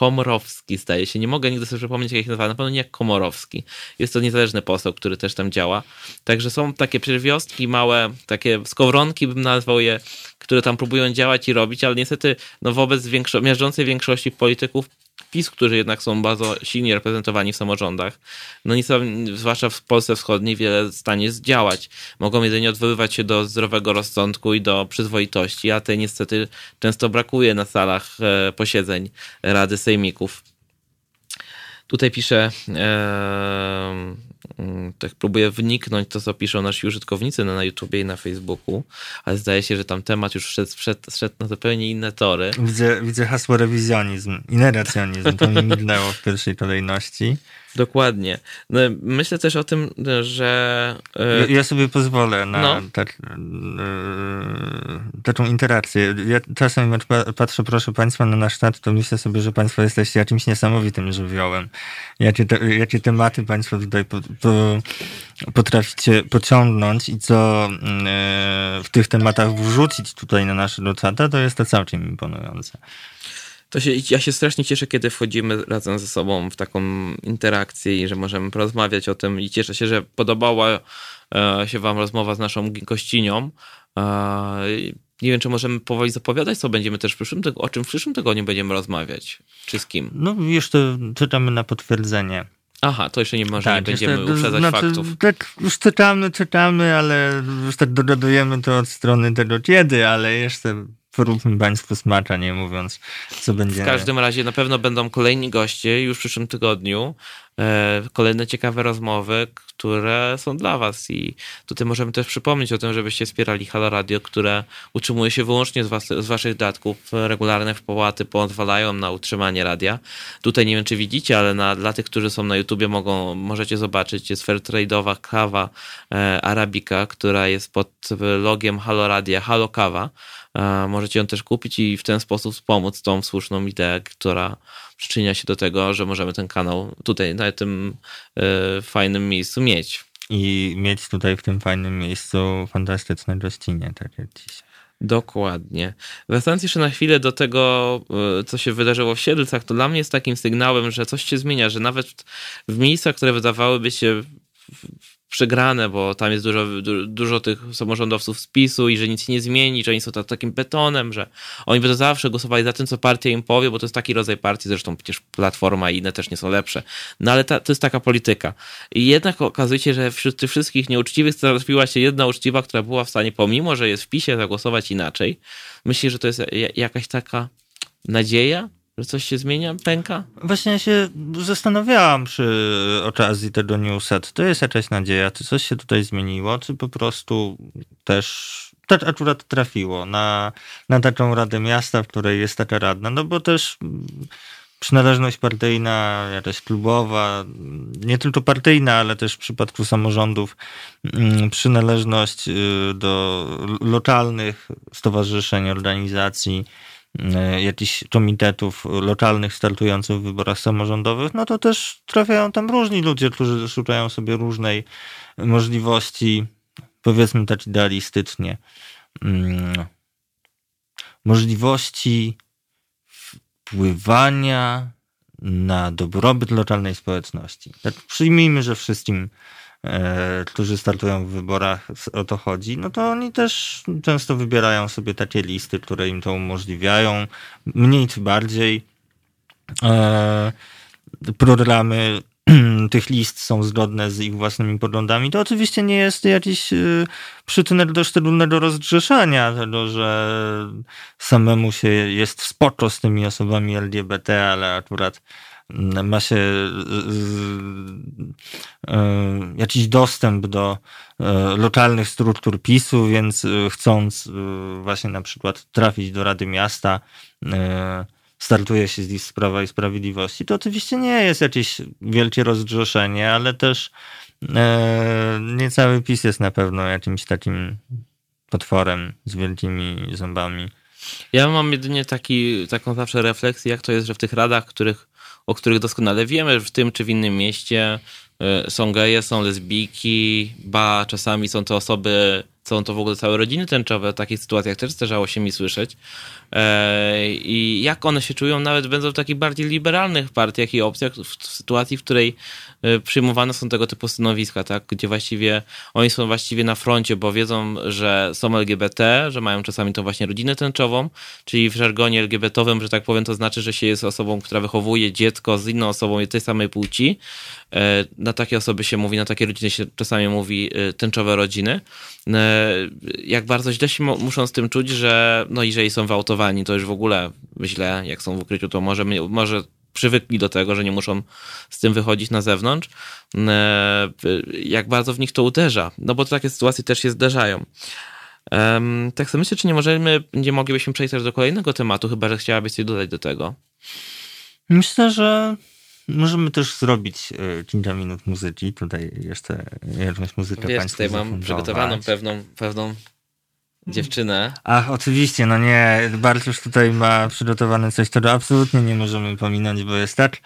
Komorowski, zdaje się. Nie mogę nigdy sobie przypomnieć, jak ich nazywa. Na pewno nie Komorowski. Jest to niezależny poseł, który też tam działa. Także są takie pierwiostki, małe, takie skowronki bym nazwał je, które tam próbują działać i robić, ale niestety no, wobec większo- miażdżącej większości polityków PiS, którzy jednak są bardzo silnie reprezentowani w samorządach, no nic, zwłaszcza w Polsce Wschodniej, wiele stanie zdziałać. Mogą jedynie odwoływać się do zdrowego rozsądku i do przyzwoitości, a tej niestety często brakuje na salach e, posiedzeń Rady Sejmików. Tutaj pisze, e, tak próbuję wniknąć to, co piszą nasi użytkownicy na, na YouTubie i na Facebooku, ale zdaje się, że tam temat już wszedł, wszedł, wszedł na zupełnie inne tory. Widzę, widzę hasło rewizjonizm i negacjonizm, to mi mignęło w pierwszej kolejności. Dokładnie. No, myślę też o tym, że. E, ja, ja sobie pozwolę na no. e, taką interakcję. Ja czasem jak patrzę, proszę Państwa, na nasz czat, to myślę sobie, że Państwo jesteście jakimś niesamowitym żywiołem. Jakie, te, jakie tematy Państwo tutaj po, po, potraficie pociągnąć i co e, w tych tematach wrzucić tutaj na naszego czata, to jest to całkiem imponujące. To się, ja się strasznie cieszę, kiedy wchodzimy razem ze sobą w taką interakcję i że możemy porozmawiać o tym i cieszę się, że podobała e, się wam rozmowa z naszą gościnią. E, nie wiem, czy możemy powoli zapowiadać, co będziemy też w przyszłym o czym w przyszłym tygodniu będziemy rozmawiać, czy z kim? No jeszcze czytamy na potwierdzenie. Aha, to jeszcze nie może, tak, nie będziemy jeszcze, uprzedzać znaczy, faktów. Tak, już czytamy, czytamy, ale już tak dogadujemy to od strony tego kiedy, ale jeszcze poróbmy Państwu smacza, nie mówiąc, co będzie. W każdym razie na pewno będą kolejni goście już w przyszłym tygodniu. e, kolejne ciekawe rozmowy, które są dla was i tutaj możemy też przypomnieć o tym, żebyście wspierali Halo Radio, które utrzymuje się wyłącznie z, was, z waszych datków, regularne wpłaty pozwalają na utrzymanie radia. Tutaj nie wiem, czy widzicie, ale na, dla tych, którzy są na YouTubie mogą, możecie zobaczyć, jest fairtrade'owa kawa e, Arabika, która jest pod logiem Halo Radia, Halo Kawa. E, możecie ją też kupić i w ten sposób wspomóc tą słuszną ideę, która przyczynia się do tego, że możemy ten kanał tutaj na tym y, fajnym miejscu mieć. I mieć tutaj w tym fajnym miejscu fantastyczne gościnie, tak jak dzisiaj. Dokładnie. Wracając jeszcze na chwilę do tego, e, co się wydarzyło w Siedlcach, to dla mnie jest takim sygnałem, że coś się zmienia, że nawet w miejscach, które wydawałyby się przegrane, bo tam jest dużo, dużo tych samorządowców z PiSu i że nic się nie zmieni, że oni są takim betonem, że oni będą zawsze głosowali za tym, co partia im powie, bo to jest taki rodzaj partii, zresztą przecież Platforma i inne też nie są lepsze. No ale ta, to jest taka polityka. I jednak okazuje się, że wśród tych wszystkich nieuczciwych trafiła się jedna uczciwa, która była w stanie, pomimo, że jest w PiSie, zagłosować inaczej. Myślę, że to jest jakaś taka nadzieja, że coś się zmienia, pęka? Właśnie się zastanawiałam przy okazji tego newset. To jest jakaś nadzieja, czy coś się tutaj zmieniło, czy po prostu też tak akurat trafiło na, na taką Radę Miasta, w której jest taka radna, no bo też przynależność partyjna, jakaś klubowa, nie tylko partyjna, ale też w przypadku samorządów mm, przynależność y, do lokalnych stowarzyszeń, organizacji, jakichś komitetów lokalnych startujących w wyborach samorządowych, no to też trafiają tam różni ludzie, którzy szukają sobie różnej możliwości, powiedzmy tak idealistycznie, mm, możliwości wpływania na dobrobyt lokalnej społeczności. Tak przyjmijmy, że wszystkim E, którzy startują w wyborach, o to chodzi, no to oni też często wybierają sobie takie listy, które im to umożliwiają, mniej czy bardziej. E, programy tych list są zgodne z ich własnymi poglądami, to oczywiście nie jest jakiś e, przyczynek do szczególnego rozgrzeszania tego, że samemu się jest spoko z tymi osobami LGBT, ale akurat ma się e, jakiś dostęp do e, lokalnych struktur PiSu, więc e, chcąc właśnie na przykład trafić do Rady Miasta, startuje się z list Prawa i Sprawiedliwości. To oczywiście nie jest jakieś wielkie rozgrzeszenie, ale też nie cały PiS jest na pewno jakimś takim potworem z wielkimi zębami. Ja mam jedynie taki, taką zawsze refleksję, jak to jest, że w tych radach, których o których doskonale wiemy, w tym czy w innym mieście e, są geje, są lesbijki, ba czasami są to osoby, są to w ogóle całe rodziny tęczowe. W takich sytuacjach też zdarzało się mi słyszeć. E, I jak one się czują, nawet będą w takich bardziej liberalnych partiach i opcjach, w sytuacji, w której e, przyjmowane są tego typu stanowiska, tak? gdzie właściwie oni są właściwie na froncie, bo wiedzą, że są LGBT, że mają czasami tą właśnie rodzinę tęczową, czyli w żargonie LGBT-owym, że tak powiem, to znaczy, że się jest osobą, która wychowuje dziecko z inną osobą tej samej płci. E, na takie osoby się mówi, na takie rodziny się czasami mówi tęczowe rodziny. Jak bardzo źle się muszą z tym czuć, że no jeżeli są wyautowane to już w ogóle źle, jak są w ukryciu, to może, może przywykli do tego, że nie muszą z tym wychodzić na zewnątrz, e, jak bardzo w nich to uderza. No bo takie sytuacje też się zdarzają. Tak sobie myślę, czy nie możemy, nie moglibyśmy przejść też do kolejnego tematu, chyba że chciałabyś coś dodać do tego. Myślę, że możemy też zrobić e, kilka minut muzyki. Tutaj jeszcze jakąś muzykę Wiesz, tutaj mam przygotowaną pewną, pewną dziewczynę. Ach, oczywiście, no nie, Bartusz tutaj ma przygotowane coś, czego absolutnie nie możemy pominąć, bo jest tak,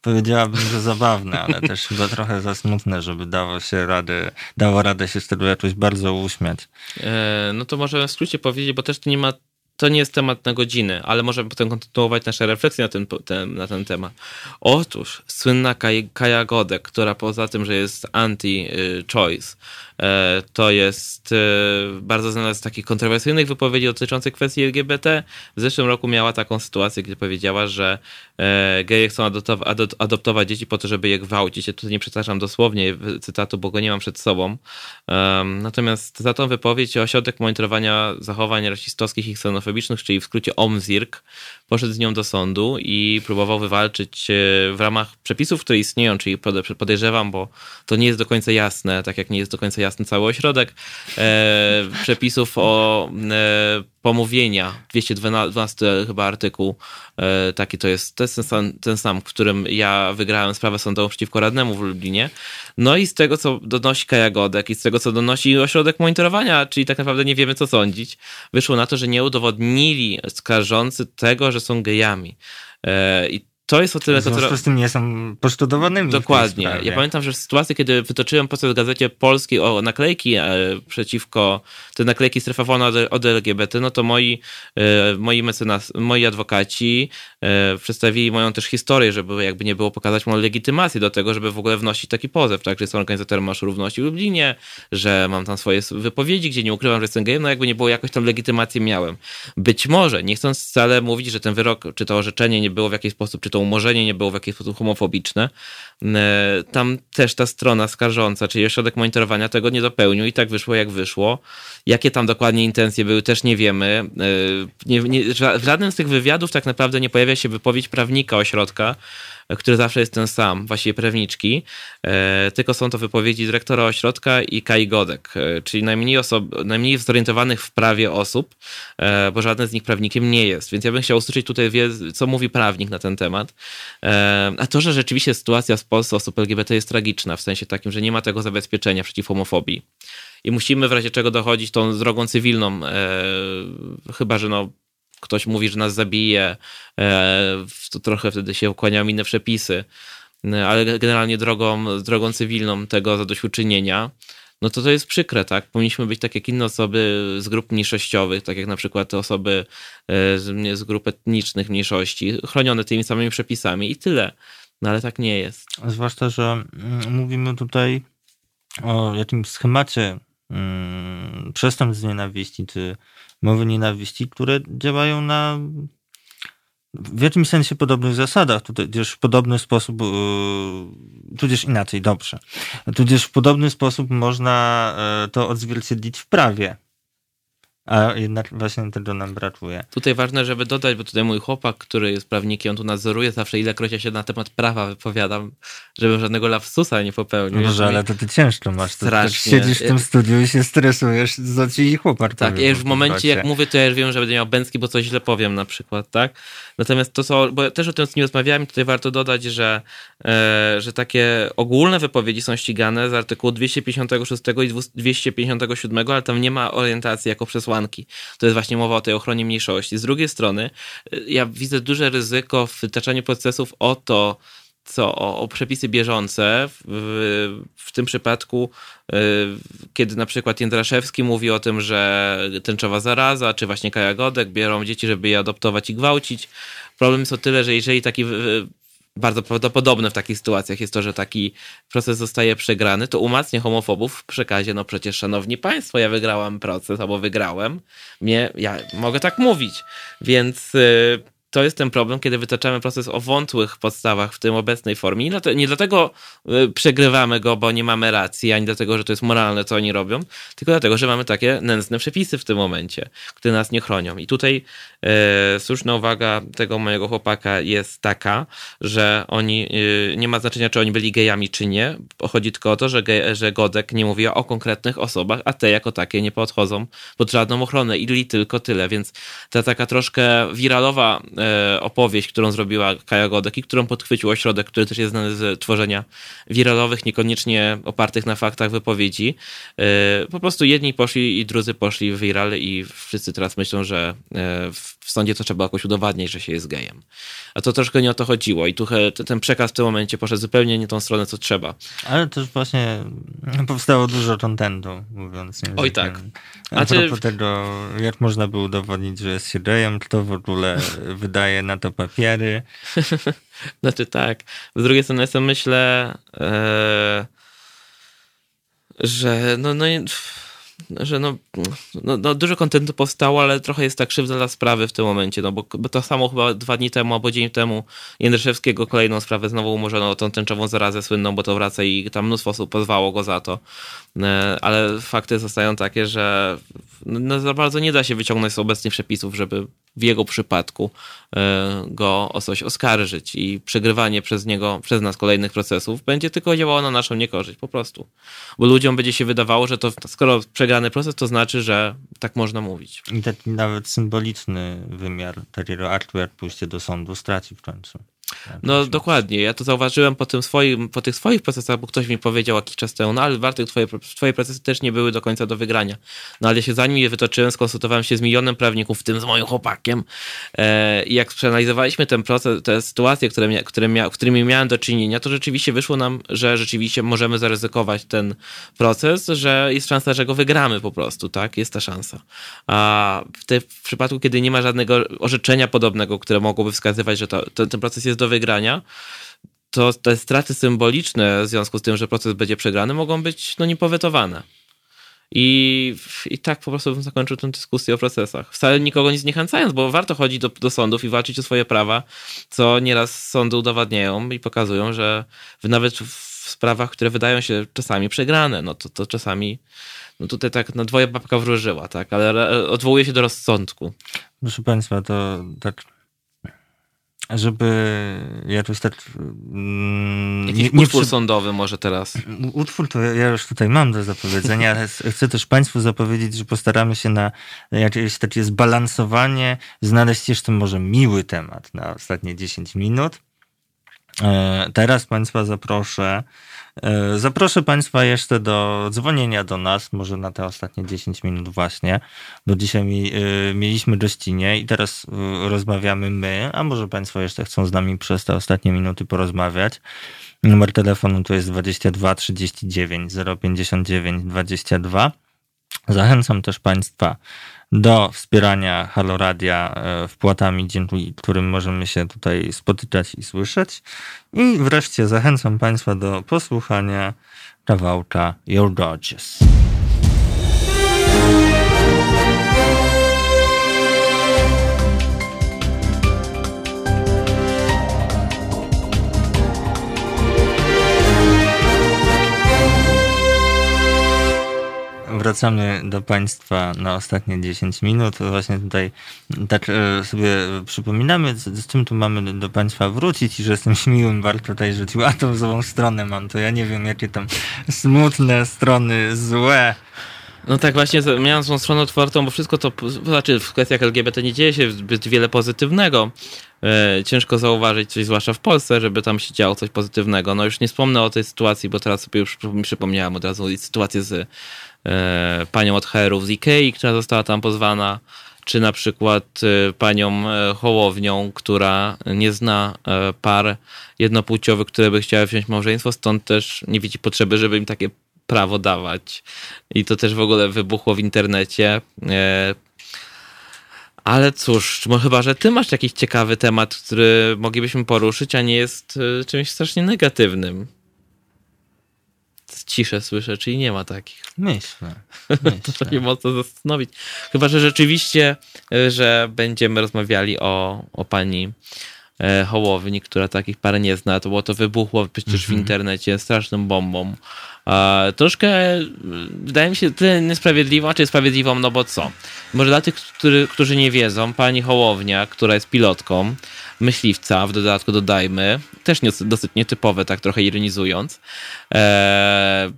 powiedziałabym, że zabawne, ale też chyba trochę za smutne, żeby dało się radę, dało radę się z tego jakoś bardzo uśmiać. E, no to może w skrócie powiedzieć, bo też to nie ma to nie jest temat na godzinę, ale możemy potem kontynuować nasze refleksje na ten, ten, na ten temat. Otóż słynna Kaja Godek, która poza tym, że jest anti-choice, E, to jest e, bardzo znana z takich kontrowersyjnych wypowiedzi dotyczących kwestii LGBT. W zeszłym roku miała taką sytuację, gdzie powiedziała, że e, geje chcą adoptować dzieci po to, żeby je gwałcić. Ja tutaj nie przepraszam dosłownie cytatu, bo go nie mam przed sobą. Natomiast za tą wypowiedź ośrodek monitorowania zachowań rasistowskich i ksenofobicznych, czyli w skrócie OMZIRK, poszedł z nią do sądu i próbował wywalczyć w ramach przepisów, które istnieją, czyli podejrzewam, bo to nie jest do końca jasne, tak jak nie jest do końca jasny cały ośrodek, e, przepisów o e, pomówienia, 212 chyba artykuł, e, taki to jest, to jest ten, sam, ten sam, w którym ja wygrałem sprawę sądową przeciwko radnemu w Lublinie. No i z tego, co donosi Kaja Godek i z tego, co donosi ośrodek monitorowania, czyli tak naprawdę nie wiemy, co sądzić, wyszło na to, że nie udowodnili skarżący tego, że są gejami. E, I to jest o tyle... W związku to, z tym nie są poszkodowanymi. Dokładnie. Ja pamiętam, że w sytuacji, kiedy wytoczyłem proces w Gazecie Polskiej o naklejki e, przeciwko, te naklejki strefa wolna od, od LGBT, no to moi, e, moi mecenas, moi adwokaci e, przedstawili moją też historię, żeby jakby nie było pokazać moją legitymację do tego, żeby w ogóle wnosić taki pozew, tak, że jestem organizatorem Marszu Równości w Lublinie, że mam tam swoje wypowiedzi, gdzie nie ukrywam, że jestem gejem, no jakby nie było, jakoś tam legitymację miałem. Być może, nie chcąc wcale mówić, że ten wyrok, czy to orzeczenie nie było w jakiś sposób, czy to umorzenie nie było w jakiś sposób homofobiczne. E, tam też ta strona skarżąca, czyli ośrodek monitorowania tego nie dopełnił i tak wyszło jak wyszło. Jakie tam dokładnie intencje były, też nie wiemy. E, nie, nie, w żadnym z tych wywiadów tak naprawdę nie pojawia się wypowiedź prawnika ośrodka, który zawsze jest ten sam, właściwie prawniczki, e, tylko są to wypowiedzi dyrektora ośrodka i Kai Godek, e, czyli najmniej, osob, najmniej zorientowanych w prawie osób, bo żaden z nich prawnikiem nie jest. Więc ja bym chciał usłyszeć tutaj, co mówi prawnik na ten temat. A to, że rzeczywiście sytuacja w Polsce osób LGBT jest tragiczna, w sensie takim, że nie ma tego zabezpieczenia przeciw homofobii i musimy w razie czego dochodzić tą drogą cywilną, chyba że no, ktoś mówi, że nas zabije, e, to trochę wtedy się ukłaniają inne przepisy, e, ale generalnie drogą, drogą cywilną tego zadośćuczynienia, no to to jest przykre, tak? Powinniśmy być tak jak inne osoby z grup mniejszościowych, tak jak na przykład te osoby e, z, z grup etnicznych mniejszości, chronione tymi samymi przepisami i tyle. No ale tak nie jest. Zwłaszcza, że mm, mówimy tutaj o jakimś schemacie przestępstw z nienawiści, czy mowy nienawiści, które działają na w jakimś sensie podobnych zasadach, tudzież w podobny sposób, yy, tudzież inaczej, dobrze, tudzież w podobny sposób można yy, to odzwierciedlić w prawie. A jednak właśnie tego nam brakuje. Tutaj ważne, żeby dodać, bo tutaj mój chłopak, który jest prawnikiem, on tu nadzoruje zawsze, ilekroć ja się na temat prawa wypowiadam, żebym żadnego lapsusa nie popełnił. Może, ale to ty ciężko masz. Strasznie. siedzisz w tym studiu i się stresujesz, co ci chłopak Tak, ja już w momencie, jak mówię, to ja już wiem, że będę miał bęcki, bo coś źle powiem na przykład, tak? Natomiast to, co, bo też o tym nie rozmawiałem, tutaj warto dodać, że, e, że takie ogólne wypowiedzi są ścigane z artykułu 256 i 257, ale tam nie ma orientacji jako przesłanki. To jest właśnie mowa o tej ochronie mniejszości. Z drugiej strony, e, ja widzę duże ryzyko w wytaczaniu procesów o to, co o, o, przepisy bieżące. W, w tym przypadku, y, kiedy na przykład Jędraszewski mówi o tym, że tęczowa zaraza, czy właśnie Kaja Godek biorą dzieci, żeby je adoptować i gwałcić. Problem jest o tyle, że jeżeli taki bardzo prawdopodobne w takich sytuacjach jest to, że taki proces zostaje przegrany, to umacnia homofobów w przekazie, no przecież szanowni państwo, ja wygrałam proces albo wygrałem, mnie, ja mogę tak mówić, więc y, to jest ten problem, kiedy wytaczamy proces o wątłych podstawach w tym obecnej formie. Nie, nie dlatego y, przegrywamy go, bo nie mamy racji, ani dlatego, że to jest moralne, co oni robią, tylko dlatego, że mamy takie nędzne przepisy w tym momencie, które nas nie chronią. I tutaj e, słuszna uwaga tego mojego chłopaka jest taka, że oni, e, nie ma znaczenia, czy oni byli gejami, czy nie. Chodzi tylko o to, że, ge, że Godek nie mówi o konkretnych osobach, a te jako takie nie podchodzą pod żadną ochronę. I tylko tyle. Więc ta taka troszkę wiralowa opowieść, którą zrobiła Kaja Godek i którą podchwycił ośrodek, który też jest znany z tworzenia wiralowych, niekoniecznie opartych na faktach wypowiedzi. E, po prostu jedni poszli i drudzy poszli w viral i wszyscy teraz myślą, że e, w sądzie to trzeba jakoś udowadniać, że się jest gejem. A to troszkę nie o to chodziło i tu ten przekaz w tym momencie poszedł zupełnie nie tą stronę, co trzeba. Ale też właśnie powstało dużo kontentu, mówiąc językiem. Oj tak. A, A propos tego, jak można by udowodnić, że jest się gejem, kto w ogóle wydaje na to papiery. znaczy tak. Z drugiej strony sobie myślę... E, że no, no, że no, no, no, dużo kontentu powstało, ale trochę jest tak krzywda dla sprawy w tym momencie, no bo, bo to samo chyba dwa dni temu albo dzień temu Jędrzejewskiego kolejną sprawę znowu umorzono tą tęczową zarazę słynną, bo to wraca i tam mnóstwo osób pozwało go za to. E, ale fakty zostają takie, że no, za bardzo nie da się wyciągnąć z obecnych przepisów, żeby w jego przypadku e, go o coś oskarżyć i przegrywanie przez niego, przez nas kolejnych procesów będzie tylko działało na naszą niekorzyść, po prostu. Bo ludziom będzie się wydawało, że to skoro przegrany proces, to znaczy, że tak można mówić. I taki nawet symboliczny wymiar aktu, jak pójście do sądu, straci w końcu. No dokładnie, ja to zauważyłem po, tym swoim, po tych swoich procesach, bo ktoś mi powiedział jakiś czas temu, no ale Bartek, twoje, twoje procesy też nie były do końca do wygrania. No ale się zanim je wytoczyłem, skonsultowałem się z milionem prawników, w tym z moim chłopakiem e, i jak przeanalizowaliśmy ten proces, te sytuacje, które, mia, które mia, którymi miałem do czynienia, to rzeczywiście wyszło nam, że rzeczywiście możemy zaryzykować ten proces, że jest szansa, że go wygramy po prostu, tak? Jest ta szansa. A w, te, w przypadku, kiedy nie ma żadnego orzeczenia podobnego, które mogłoby wskazywać, że to, to ten proces jest do wygrania, to te straty symboliczne w związku z tym, że proces będzie przegrany, mogą być no, niepowetowane. I, I tak po prostu bym zakończył tę dyskusję o procesach. Wcale nikogo nie zniechęcając, bo warto chodzić do, do sądów i walczyć o swoje prawa, co nieraz sądy udowadniają i pokazują, że nawet w sprawach, które wydają się czasami przegrane, no to, to czasami, no tutaj tak na dwoje babka wróżyła, tak, ale odwołuje się do rozsądku. Proszę Państwa, to tak żeby jakoś tak... Mm, Jakiś nie, utwór przy... sądowy może teraz. Utwór to ja już tutaj mam do zapowiedzenia, ale chcę też Państwu zapowiedzieć, że postaramy się na jakieś takie zbalansowanie, znaleźć jeszcze może miły temat na ostatnie 10 minut. E, teraz Państwa zaproszę zaproszę Państwa jeszcze do dzwonienia do nas, może na te ostatnie 10 minut właśnie, bo dzisiaj mi, e, mieliśmy gościnie i teraz e, rozmawiamy my, a może Państwo jeszcze chcą z nami przez te ostatnie minuty porozmawiać. Numer telefonu to jest 22 39 059 22. Zachęcam też Państwa do wspierania Haloradia e, wpłatami, dzięki którym możemy się tutaj spotykać i słyszeć. I wreszcie zachęcam Państwa do posłuchania kawałka Your Gorgeous. Wracamy do Państwa na ostatnie 10 minut. Właśnie tutaj tak e, sobie przypominamy, z, z czym tu mamy do Państwa wrócić i że jestem śmiłym bardzo tutaj rzucił, a tą złą stronę mam, to ja nie wiem, jakie tam smutne strony, złe. No tak właśnie, miałem tą stronę otwartą, bo wszystko to, znaczy w kwestiach LGBT nie dzieje się zbyt wiele pozytywnego. E, ciężko zauważyć coś, zwłaszcza w Polsce, żeby tam się działo coś pozytywnego. No już nie wspomnę o tej sytuacji, bo teraz sobie już przypomniałem od razu sytuację z panią od HR-ów z Ikei, która została tam pozwana, czy na przykład e, panią e, Hołownią, która nie zna par jednopłciowych, które by chciały wziąć małżeństwo, stąd też nie widzi potrzeby, żeby im takie prawo dawać. I to też w ogóle wybuchło w internecie. Ale cóż, chyba, że ty masz jakiś ciekawy temat, który moglibyśmy poruszyć, a nie jest czymś strasznie negatywnym ciszę słyszę, czyli nie ma takich. Myślę. myślę. to się mocno zastanowić. Chyba, że rzeczywiście, e, że będziemy rozmawiali o, o pani e, Hołowni, która takich parę nie zna, to było to wybuchło przecież w mhm. internecie straszną bombą. E, troszkę wydaje mi się tyle niesprawiedliwą, czy sprawiedliwą, no bo co? Może dla tych, który, którzy nie wiedzą, pani Hołownia, która jest pilotką, myśliwca, w dodatku dodajmy, też nie, dosyć nietypowe, tak trochę ironizując, e,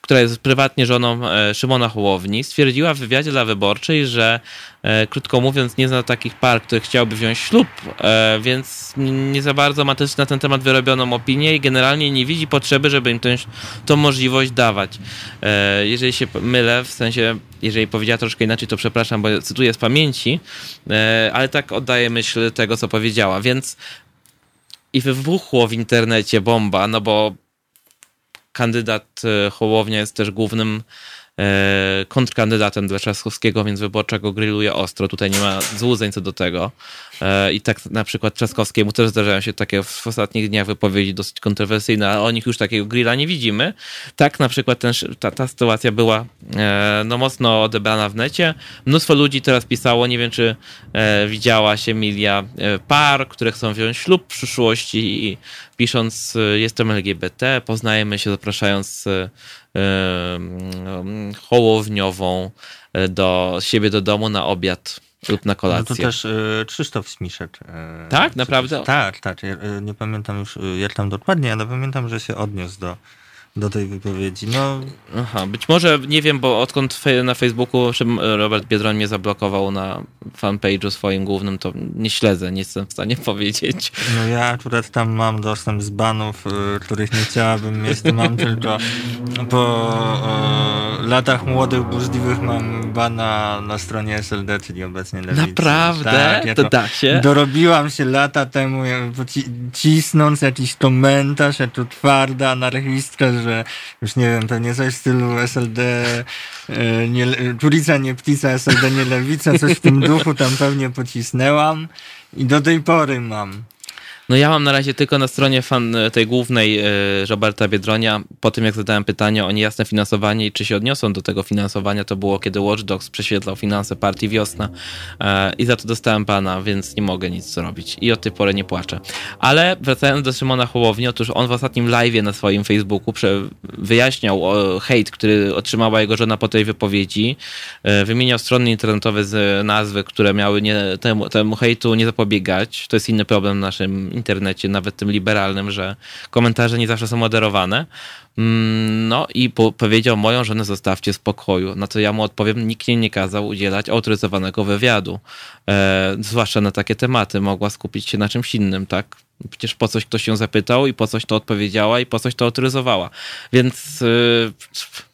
która jest prywatnie żoną e, Szymona Hołowni, stwierdziła w wywiadzie dla Wyborczej, że e, krótko mówiąc nie zna takich par, które chciałyby wziąć ślub, e, więc nie za bardzo ma też na ten temat wyrobioną opinię i generalnie nie widzi potrzeby, żeby im tę, możliwość dawać. E, jeżeli się mylę, w sensie jeżeli powiedziała troszkę inaczej, to przepraszam, bo cytuję z pamięci, e, ale tak oddaję myśl tego, co powiedziała. Więc i wybuchło w internecie bomba, no bo kandydat e, Hołownia jest też głównym kontrkandydatem dla Trzaskowskiego, więc wyborczego grilluje ostro. Tutaj nie ma złudzeń co do tego. E, I tak na przykład Trzaskowskiemu też zdarzają się takie w ostatnich dniach wypowiedzi dosyć kontrowersyjne, ale o nich już takiego grilla nie widzimy. Tak na przykład ten, ta, ta sytuacja była e, no, mocno odebrana w necie. Mnóstwo ludzi teraz pisało, nie wiem czy e, widziałaś Emilia, e, par, które chcą wziąć ślub w przyszłości i pisząc e, jestem LGBT, poznajemy się zapraszając e, hołowniową do siebie do domu na obiad lub na kolację. No to też y, Krzysztof Smiszek. Y, tak, naprawdę? Tak, tak. Ja, nie pamiętam już jak tam dokładnie, ale pamiętam, że się odniósł do do tej wypowiedzi. No. Aha, być może, nie wiem, bo odkąd na Facebooku Robert Biedroń mnie zablokował na fanpage'u swoim głównym, to nie śledzę, nie jestem w stanie powiedzieć. No ja akurat tam mam dostęp z banów, y, których nie chciałabym mieć, to mam tylko po y, latach młodych, burzliwych mam bana na stronie SLD, czyli obecnie Lewicy. Naprawdę? Tak, ja to, to da się? Dorobiłam się lata temu, cisnąc jakiś komentarz, ja tu twarda anarchistka, że już nie wiem, pewnie coś w stylu SLD, e, nie, Turica nie ptica, SLD nie lewica, coś w tym duchu tam pewnie pocisnęłam i do tej pory mam. No ja mam na razie tylko na stronie fan e, tej głównej e, Roberta Biedronia, po tym jak zadałem pytanie o niejasne finansowanie i czy się odniosą do tego finansowania, to było kiedy Watch Dogs prześwietlał finanse partii Wiosna e, i za to dostałem pana, więc nie mogę nic zrobić i od tej pory nie płaczę. Ale wracając do Szymona Hołowni, otóż on w ostatnim live'ie na swoim Facebooku wyjaśniał hejt, który otrzymała jego żona po tej wypowiedzi, wymieniał strony internetowe z nazwy, które miały nie, temu, temu hejtu nie zapobiegać. To jest inny problem naszym internecie, nawet tym liberalnym, że komentarze nie zawsze są moderowane. Mm, no i po powiedział, moją żonę zostawcie w spokoju. Na co ja mu odpowiem, nikt jej nie kazał udzielać autoryzowanego wywiadu. E, zwłaszcza na takie tematy. Mogła skupić się na czymś innym, tak? Przecież po coś ktoś ją zapytał i po coś to odpowiedziała i po coś to autoryzowała. Więc... E,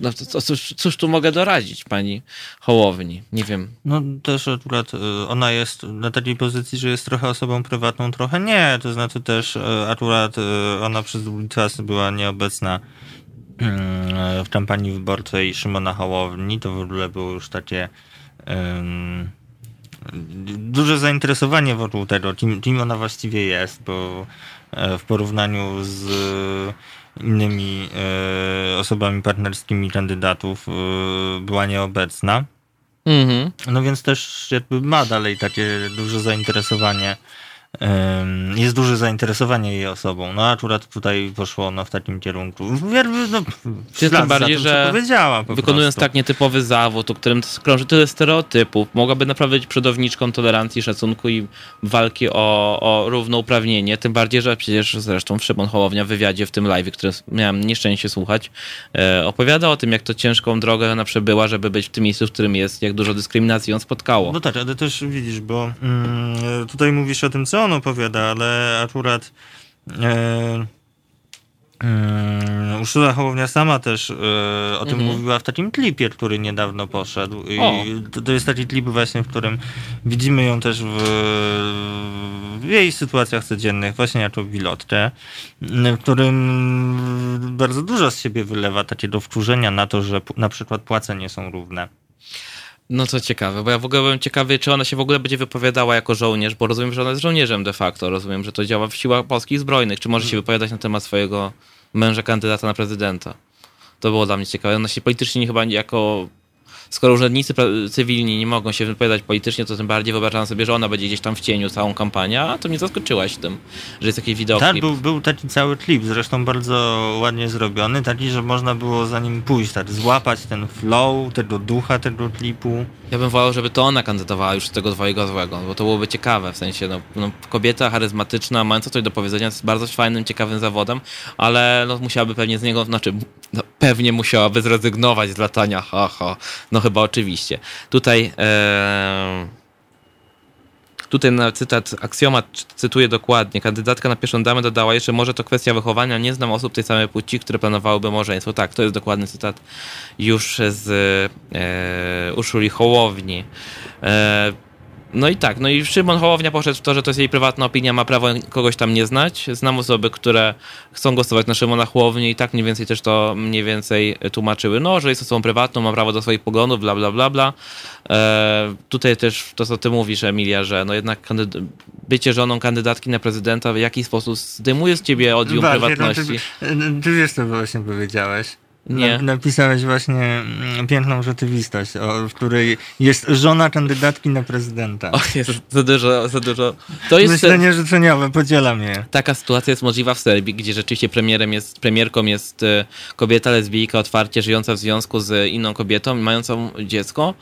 no, cóż, cóż tu mogę doradzić pani Hołowni? Nie wiem. No też akurat y, ona jest na takiej pozycji, że jest trochę osobą prywatną, trochę nie. To znaczy też y, akurat y, ona przez długi czas była nieobecna w kampanii wyborczej Szymona Hołowni. To w ogóle było już takie um, duże zainteresowanie wokół tego, kim, kim ona właściwie jest, bo w porównaniu z innymi e, osobami partnerskimi kandydatów e, była nieobecna. Mhm. No więc też jakby ma dalej takie duże zainteresowanie jest duże zainteresowanie jej osobą. No akurat tutaj poszło ono w takim kierunku. No, tym bardziej, tym, że wykonując prostu. tak nietypowy zawód, o którym krąży tyle stereotypów, mogłaby naprawdę być przodowniczką tolerancji, szacunku i walki o, o równouprawnienie. Tym bardziej, że przecież zresztą Szymon Hołownia w wywiadzie w tym live, który miałem nieszczęście słuchać, e, opowiada o tym, jak to ciężką drogę ona przebyła, żeby być w tym miejscu, w którym jest, jak dużo dyskryminacji ją spotkało. No tak, ale też widzisz, bo mm, tutaj mówisz o tym, co on opowiada, ale akurat e, e, Urszula Hołownia sama też e, o tym mhm. mówiła w takim klipie, który niedawno poszedł. To, to, jest taki klip właśnie, w którym widzimy ją też w, w jej sytuacjach codziennych, właśnie jako wilotkę, w którym bardzo dużo z siebie wylewa takiego wkurzenia na to, że na przykład płace nie są równe. No co ciekawe, bo ja w ogóle byłem ciekawy, czy ona się w ogóle będzie wypowiadała jako żołnierz, bo rozumiem, że ona jest żołnierzem de facto, rozumiem, że to działa w siłach polskich zbrojnych. Czy może się wypowiadać na temat swojego męża kandydata na prezydenta? To było dla mnie ciekawe. Ona się politycznie chyba jako skoro urzędnicy cywilni nie mogą się wypowiadać politycznie, to tym bardziej wyobrażam sobie, że ona będzie gdzieś tam w cieniu całą kampanię, a to mnie zaskoczyłaś tym, że jest taki widok. Tak, był, był taki cały klip, zresztą bardzo ładnie zrobiony, taki, że można było za nim pójść, tak, złapać ten flow, tego ducha tego klipu. Ja bym wolał, żeby to ona kandydowała już z tego twojego złego, bo to byłoby ciekawe, w sensie, no, no kobieta charyzmatyczna, mająca coś do powiedzenia, z bardzo fajnym, ciekawym zawodem, ale no, musiałaby pewnie z niego, znaczy, no, pewnie musiałaby zrezygnować z latania, haha, ha. no chyba oczywiście. Tutaj... E, tutaj na cytat, aksjomat cytuję dokładnie. Kandydatka na pierwszą damę dodała jeszcze, może to kwestia wychowania. Nie znam osób tej samej płci, które planowałyby małżeństwo. Tak, to jest dokładny cytat już z e, Urszuli Hołowni. E, No i tak, no i Szymon Hołownia poszedł w to, że to jest jej prywatna opinia, ma prawo kogoś tam nie znać. Znam osoby, które chcą głosować na Szymona Hołownię i tak mniej więcej też to mniej więcej tłumaczyły, no, że jest osobą prywatną, ma prawo do swoich poglądów, bla, bla, bla, bla. E, tutaj też to, co ty mówisz, Emilia, że no jednak bycie żoną kandydatki na prezydenta w jakiś sposób zdejmuje z ciebie odium Bardziej, prywatności. No, ty, ty wiesz, co właśnie powiedziałeś. Nie. Napisałeś właśnie mm, piękną rzeczywistość, o, w której jest żona kandydatki na prezydenta. O Jezu, za dużo, za dużo. To jest Myślenie życzeniowe, podzielam je. taka sytuacja jest możliwa w Serbii, gdzie rzeczywiście premierem jest, premierką jest e, kobieta lesbijka otwarcie żyjąca w związku z inną kobietą, mającą dziecko.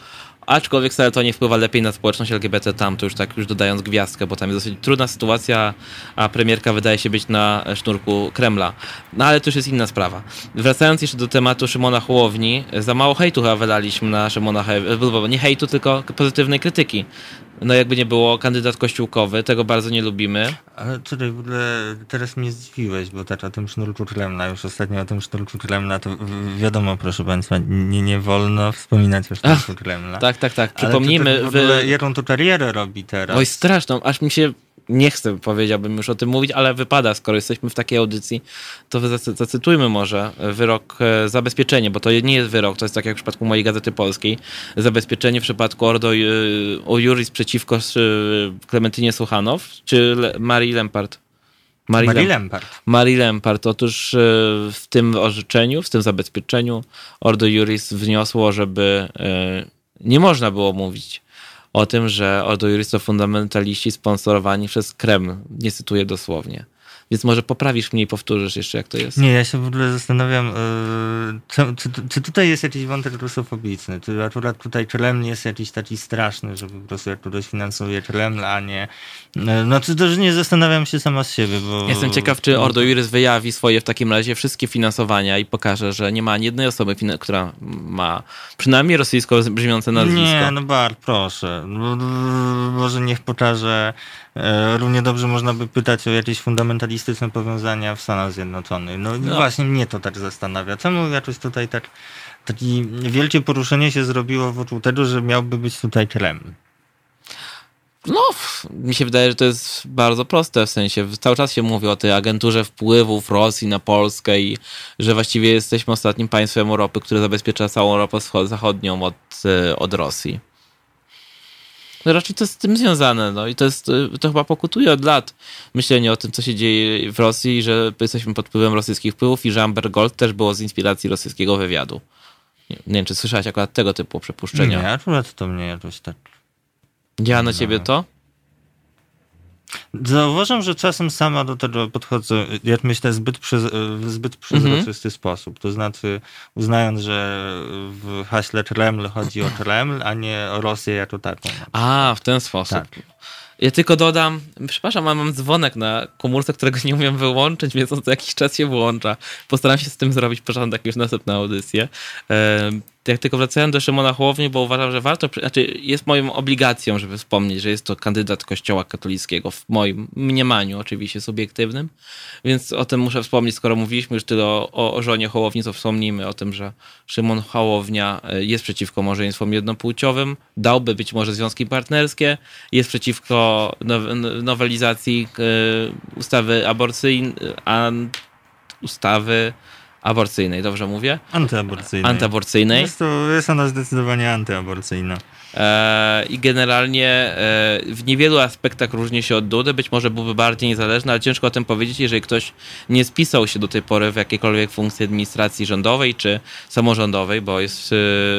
Aczkolwiek wcale to nie wpływa lepiej na społeczność LGBT tam, to już tak już dodając gwiazdkę, bo tam jest dosyć trudna sytuacja, a premierka wydaje się być na sznurku Kremla. No ale to już jest inna sprawa. Wracając jeszcze do tematu Szymona Hołowni, za mało hejtu chyba wylaliśmy na Szymona, He- nie hejtu, tylko pozytywnej krytyki. No jakby nie było, kandydat kościółkowy, tego bardzo nie lubimy. Ale tutaj w ogóle teraz mnie zdziwiłeś, bo tak o tym sznurku Kremla, już ostatnio o tym sznurku Kremla, to wiadomo, proszę Państwa, nie, nie wolno wspominać o sznurku Kremla. Tak, tak, tak. Ale Przypomnijmy, to, to w ogóle, wy... jaką tu karierę robi teraz. Oj, straszną, aż mi się nie chcę, powiedziałbym już o tym mówić, ale wypada, skoro jesteśmy w takiej audycji, to zacy- zacytujmy może wyrok e, zabezpieczenie, bo to nie jest wyrok, to jest tak jak w przypadku mojej Gazety Polskiej, zabezpieczenie w przypadku Ordo e, o Juris przeciwko e, Klementynie Suchanow, czy Marii Lempart? Marii Marie Lem- Lempart. Marii Lempart. Otóż w tym orzeczeniu, w tym zabezpieczeniu Ordo Juris wniosło, żeby nie można było mówić o tym, że Ordo Juris to fundamentaliści sponsorowani przez Kreml. Nie cytuję dosłownie. Więc może poprawisz mnie i powtórzysz jeszcze, jak to jest. Nie, ja się w ogóle zastanawiam, yy, co, czy, czy tutaj jest jakiś wątek rusofobiczny? Czy akurat tutaj Kreml jest jakiś taki straszny, że po prostu jak ktoś finansuje Kreml, a nie... Yy, no czy też nie zastanawiam się sama z siebie, bo... Jestem ciekaw, czy Ordo Juris wyjawi swoje w takim razie wszystkie finansowania i pokaże, że nie ma ani jednej osoby, która ma przynajmniej rosyjsko brzmiące nazwisko. Nie, no Bart, proszę. Może niech pokaże. E, Równie dobrze można by pytać o jakieś fundamentalistyczne powiązania w Stanach Zjednoczonych. No, No. właśnie mnie to tak zastanawia. Czemu jakoś tutaj tak takie wielkie poruszenie się zrobiło wokół tego, że miałby być tutaj Kreml? No, mi się wydaje, że to jest bardzo proste, w sensie cały czas się mówi o tej agenturze wpływów Rosji na Polskę i że właściwie jesteśmy ostatnim państwem Europy, które zabezpiecza całą Europę zachodnią od, e, od Rosji. No raczej to jest z tym związane, no i to jest, e, to chyba pokutuje od lat myślenie o tym, co się dzieje w Rosji, że jesteśmy pod wpływem rosyjskich wpływów i że Amber Gold też było z inspiracji rosyjskiego wywiadu. Nie, nie wiem, czy słyszałeś akurat tego typu przypuszczenia. Nie, akurat to mnie jakoś tak... Działa na ciebie to? Zauważam, że czasem sama do tego podchodzę, jak myślę, zbyt przez, w zbyt przezroczysty sposób. To znaczy, uznając, że w haśle Kreml chodzi o Kreml, a nie o Rosję jako taką. A, w ten sposób. Tak. Ja tylko dodam, przepraszam, mam dzwonek na komórce, którego nie umiem wyłączyć, więc on co jakiś czas się włącza. Postaram się z tym zrobić porządek już na następną audycję. Jak tylko wracając do Szymona Hołowni, bo uważam, że warto, znaczy jest moją obligacją, żeby wspomnieć, że jest to kandydat kościoła katolickiego, w moim mniemaniu oczywiście subiektywnym, więc o tym muszę wspomnieć, skoro mówiliśmy już tyle o, o, żonie Hołowni, to wspomnijmy o tym, że Szymon Hołownia e, jest przeciwko małżeństwom jednopłciowym, dałby być może związki partnerskie, jest przeciwko nowelizacji e, ustawy aborcyjnej, ustawy aborcyjnej, dobrze mówię? Antyaborcyjnej. Antyaborcyjnej. Jest, to, jest ona zdecydowanie antyaborcyjna. E, I generalnie e, w niewielu aspektach różni się od Dudy. Być może byłby bardziej niezależny, ale ciężko o tym powiedzieć, jeżeli ktoś nie spisał się do tej pory w jakiejkolwiek funkcji administracji rządowej czy samorządowej, bo jest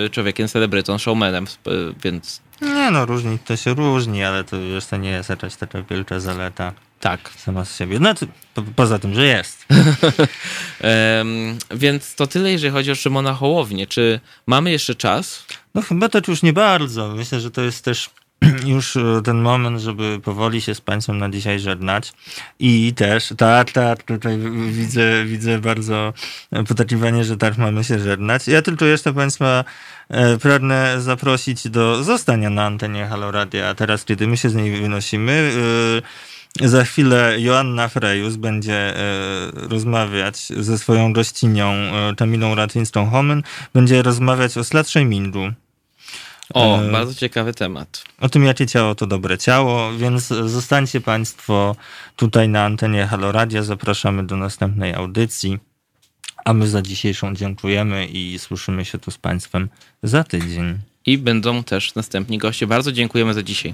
e, człowiekiem celebrytą, showmanem, więc Nie no, różni to się różni, ale to jeszcze nie jest jakaś taka wielka zaleta tak. sama z siebie. No, po, poza tym, że jest. Em, więc to tyle, jeżeli chodzi o Szymona Hołownię. Czy mamy jeszcze czas? No chyba to już nie bardzo. Myślę, że to jest też już e, ten moment, żeby powoli się z Państwem na dzisiaj żegnać. I też, tak, tak, tutaj widzę, widzę bardzo potakiwanie, że tak mamy się żegnać. Ja tylko jeszcze Państwa e, pragnę zaprosić do zostania na antenie Halo Radia, a teraz, kiedy my się z niej wynosimy, e, za chwilę Joanna Frejus będzie e, rozmawiać ze swoją gościnią e, Kamilą Raczyńską-Homyn. Będzie rozmawiać o shamingu. O, e, bardzo ciekawy temat. O tym, jakie ciało to dobre ciało, więc zostańcie Państwo tutaj na antenie Haloradia. Zapraszamy do następnej audycji. A my za dzisiejszą dziękujemy i słyszymy się tu z Państwem za tydzień. I będą też następni goście. Bardzo dziękujemy za dzisiaj.